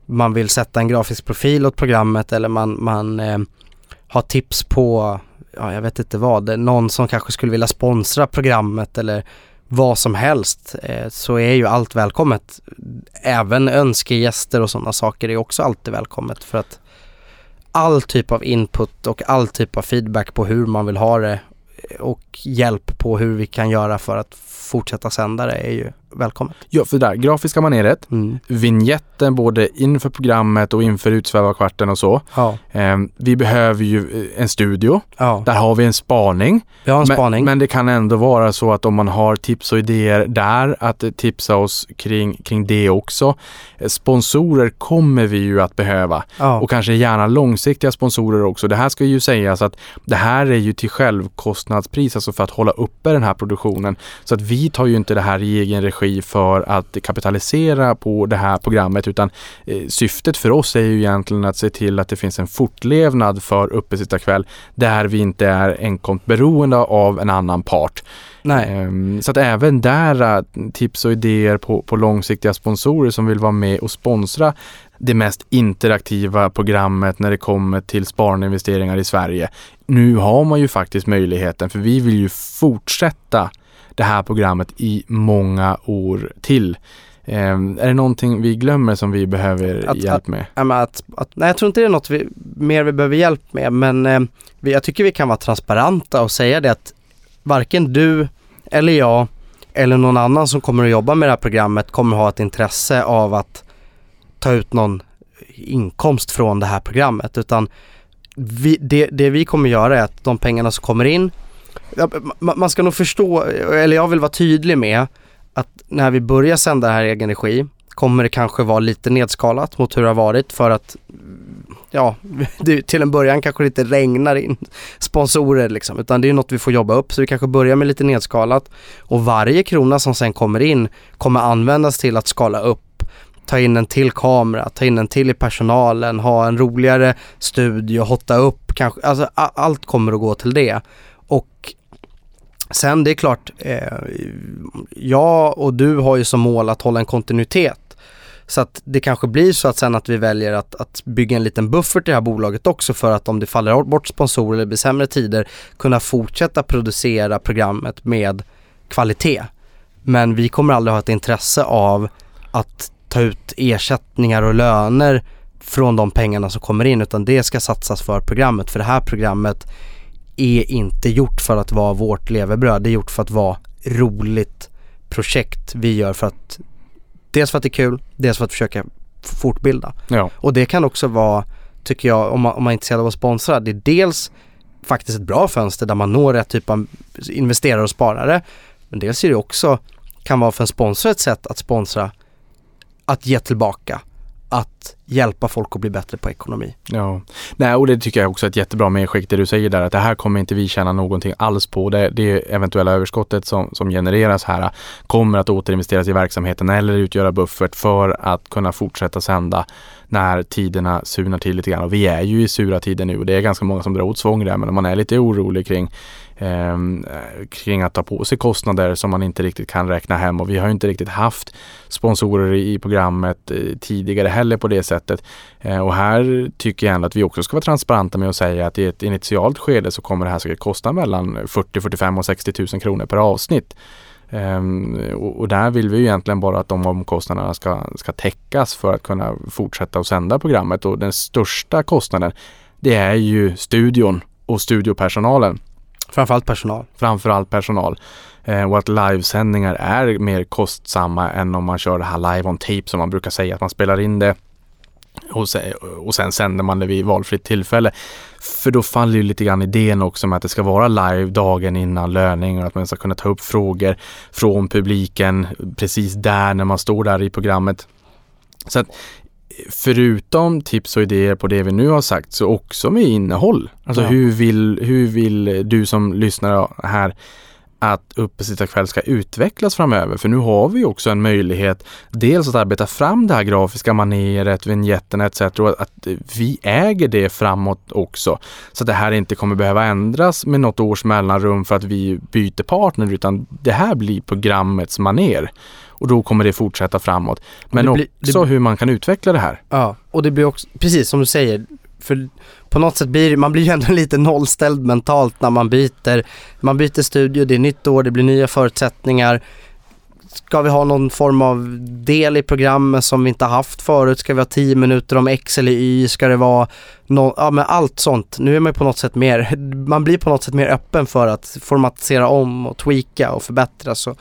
man vill sätta en grafisk profil åt programmet eller man, man eh, har tips på, ja jag vet inte vad, någon som kanske skulle vilja sponsra programmet eller vad som helst eh, så är ju allt välkommet. Även önskegäster och sådana saker är också alltid välkommet för att all typ av input och all typ av feedback på hur man vill ha det och hjälp på hur vi kan göra för att fortsätta sända det är ju välkommet. Ja, för där grafiska maneret, mm. vignetten både inför programmet och inför Utsvävarkvarten och så. Ja. Eh, vi behöver ju eh, en studio. Ja. Där har vi en spaning. Vi har en men, spaning. Men det kan ändå vara så att om man har tips och idéer där, att tipsa oss kring, kring det också. Eh, sponsorer kommer vi ju att behöva ja. och kanske gärna långsiktiga sponsorer också. Det här ska ju sägas att det här är ju till självkostnadspris, alltså för att hålla uppe den här produktionen. Så att vi tar ju inte det här i egen regi för att kapitalisera på det här programmet utan eh, syftet för oss är ju egentligen att se till att det finns en fortlevnad för Uppesittarkväll där vi inte är enkomt beroende av en annan part. Nej. Um, så att även där uh, tips och idéer på, på långsiktiga sponsorer som vill vara med och sponsra det mest interaktiva programmet när det kommer till sparande investeringar i Sverige. Nu har man ju faktiskt möjligheten för vi vill ju fortsätta det här programmet i många år till. Eh, är det någonting vi glömmer som vi behöver att, hjälp med? Att, att, att, nej, jag tror inte det är något vi, mer vi behöver hjälp med, men eh, vi, jag tycker vi kan vara transparenta och säga det att varken du eller jag eller någon annan som kommer att jobba med det här programmet kommer ha ett intresse av att ta ut någon inkomst från det här programmet utan vi, det, det vi kommer göra är att de pengarna som kommer in man ska nog förstå, eller jag vill vara tydlig med att när vi börjar sända det här i egen regi kommer det kanske vara lite nedskalat mot hur det har varit för att ja, det, till en början kanske det inte regnar in sponsorer liksom, utan det är något vi får jobba upp så vi kanske börjar med lite nedskalat och varje krona som sen kommer in kommer användas till att skala upp ta in en till kamera, ta in en till i personalen, ha en roligare studio, hotta upp kanske, alltså allt kommer att gå till det. Och sen det är klart, eh, jag och du har ju som mål att hålla en kontinuitet. Så att det kanske blir så att sen att vi väljer att, att bygga en liten buffert i det här bolaget också för att om det faller bort sponsorer eller blir sämre tider kunna fortsätta producera programmet med kvalitet. Men vi kommer aldrig ha ett intresse av att ta ut ersättningar och löner från de pengarna som kommer in utan det ska satsas för programmet för det här programmet är inte gjort för att vara vårt levebröd. Det är gjort för att vara roligt projekt vi gör för att dels för att det är kul, dels för att försöka fortbilda. Ja. Och det kan också vara, tycker jag, om man, om man är intresserad av att sponsra, det är dels faktiskt ett bra fönster där man når rätt typ av investerare och sparare. Men dels är det också, kan vara för en sponsor ett sätt att sponsra, att ge tillbaka, att hjälpa folk att bli bättre på ekonomi. Ja, nej och det tycker jag också är ett jättebra medskick det du säger där att det här kommer inte vi tjäna någonting alls på. Det, det eventuella överskottet som, som genereras här kommer att återinvesteras i verksamheten eller utgöra buffert för att kunna fortsätta sända när tiderna surnar till lite grann. Och vi är ju i sura tider nu och det är ganska många som drar åt svång där men om man är lite orolig kring eh, kring att ta på sig kostnader som man inte riktigt kan räkna hem och vi har inte riktigt haft sponsorer i programmet eh, tidigare heller på det sättet. Eh, och här tycker jag ändå att vi också ska vara transparenta med att säga att i ett initialt skede så kommer det här säkert kosta mellan 40, 45 och 60 000 kronor per avsnitt. Um, och, och, där vill vi ju egentligen bara att de omkostnaderna ska, ska täckas för att kunna fortsätta att sända programmet och den största kostnaden det är ju studion och studiopersonalen. Framförallt personal. Framförallt personal. Eh, och att livesändningar är mer kostsamma än om man kör det här live on tape som man brukar säga. Att man spelar in det och sen, och sen sänder man det vid valfritt tillfälle. För då faller ju lite grann idén också med att det ska vara live dagen innan löning och att man ska kunna ta upp frågor från publiken precis där när man står där i programmet. Så att förutom tips och idéer på det vi nu har sagt så också med innehåll. Alltså ja. hur, vill, hur vill du som lyssnar här att Uppesittarkväll ska utvecklas framöver. För nu har vi också en möjlighet dels att arbeta fram det här grafiska maneret, vinjetterna etc. och att vi äger det framåt också. Så att det här inte kommer behöva ändras med något års mellanrum för att vi byter partner utan det här blir programmets maner. Och då kommer det fortsätta framåt. Men blir, också det, hur man kan utveckla det här. Ja, och det blir också, precis som du säger, för på något sätt blir man blir ju ändå lite nollställd mentalt när man byter. Man byter studio, det är nytt år, det blir nya förutsättningar. Ska vi ha någon form av del i programmet som vi inte haft förut? Ska vi ha 10 minuter om X eller Y? Ska det vara no, ja men allt sånt. Nu är man på något sätt mer, man blir på något sätt mer öppen för att formatisera om och tweaka och förbättra. Så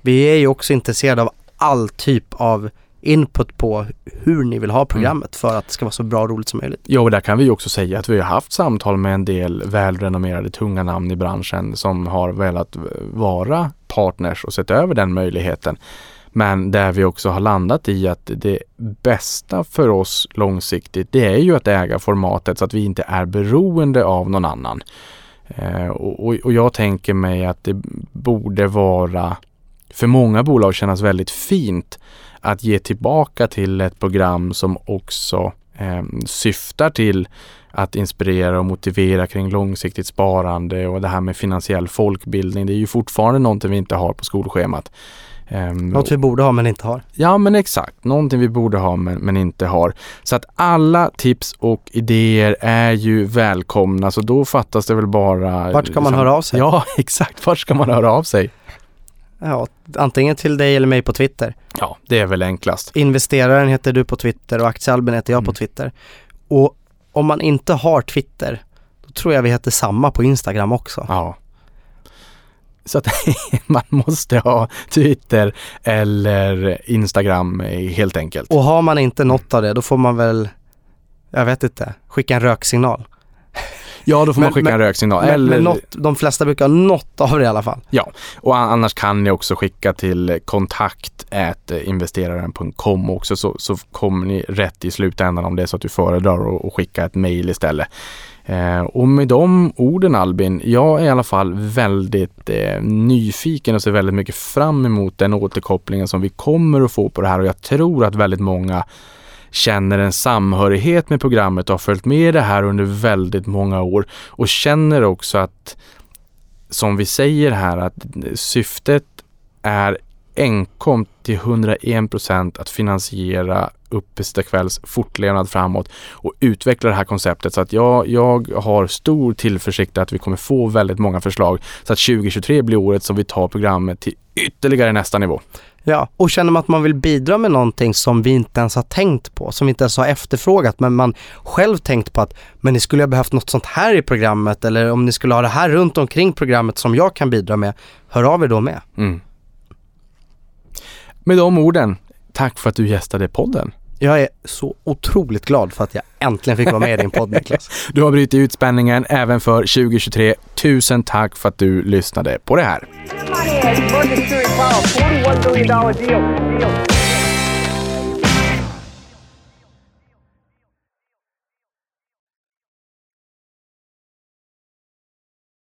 vi är ju också intresserade av all typ av input på hur ni vill ha programmet mm. för att det ska vara så bra och roligt som möjligt. Ja, och där kan vi också säga att vi har haft samtal med en del välrenommerade tunga namn i branschen som har velat vara partners och sett över den möjligheten. Men där vi också har landat i att det bästa för oss långsiktigt det är ju att äga formatet så att vi inte är beroende av någon annan. Eh, och, och jag tänker mig att det borde vara för många bolag kännas väldigt fint att ge tillbaka till ett program som också eh, syftar till att inspirera och motivera kring långsiktigt sparande och det här med finansiell folkbildning. Det är ju fortfarande någonting vi inte har på skolschemat. Um, Något vi borde ha men inte har. Ja men exakt, någonting vi borde ha men, men, inte har. Så att alla tips och idéer är ju välkomna så då fattas det väl bara... Vart ska man liksom, höra av sig? Ja exakt, vart ska man höra av sig? Ja, antingen till dig eller mig på Twitter. Ja, det är väl enklast. Investeraren heter du på Twitter och Aktiealben heter jag mm. på Twitter. Och om man inte har Twitter, då tror jag vi heter samma på Instagram också. Ja. Så att man måste ha Twitter eller Instagram helt enkelt. Och har man inte något av det, då får man väl, jag vet inte, skicka en röksignal. Ja, då får men, man skicka men, en röksignal. Men, Eller... men något, de flesta brukar ha något av det i alla fall. Ja, och annars kan ni också skicka till kontakt investeraren.com också så, så kommer ni rätt i slutändan om det är så att du föredrar att skicka ett mail istället. Eh, och med de orden Albin, jag är i alla fall väldigt eh, nyfiken och ser väldigt mycket fram emot den återkopplingen som vi kommer att få på det här och jag tror att väldigt många känner en samhörighet med programmet och har följt med det här under väldigt många år och känner också att, som vi säger här, att syftet är enkom till 101 procent att finansiera Uppesittarkvälls fortlevnad framåt och utveckla det här konceptet. Så att jag, jag har stor tillförsikt att vi kommer få väldigt många förslag så att 2023 blir året som vi tar programmet till ytterligare nästa nivå. Ja, och känner man att man vill bidra med någonting som vi inte ens har tänkt på, som vi inte ens har efterfrågat, men man själv tänkt på att men ni skulle ha behövt något sånt här i programmet eller om ni skulle ha det här runt omkring programmet som jag kan bidra med, hör av er då med. Mm. Med de orden, tack för att du gästade podden. Jag är så otroligt glad för att jag äntligen fick vara med i din podd Niklas. Du har brutit ut spänningen även för 2023. Tusen tack för att du lyssnade på det här.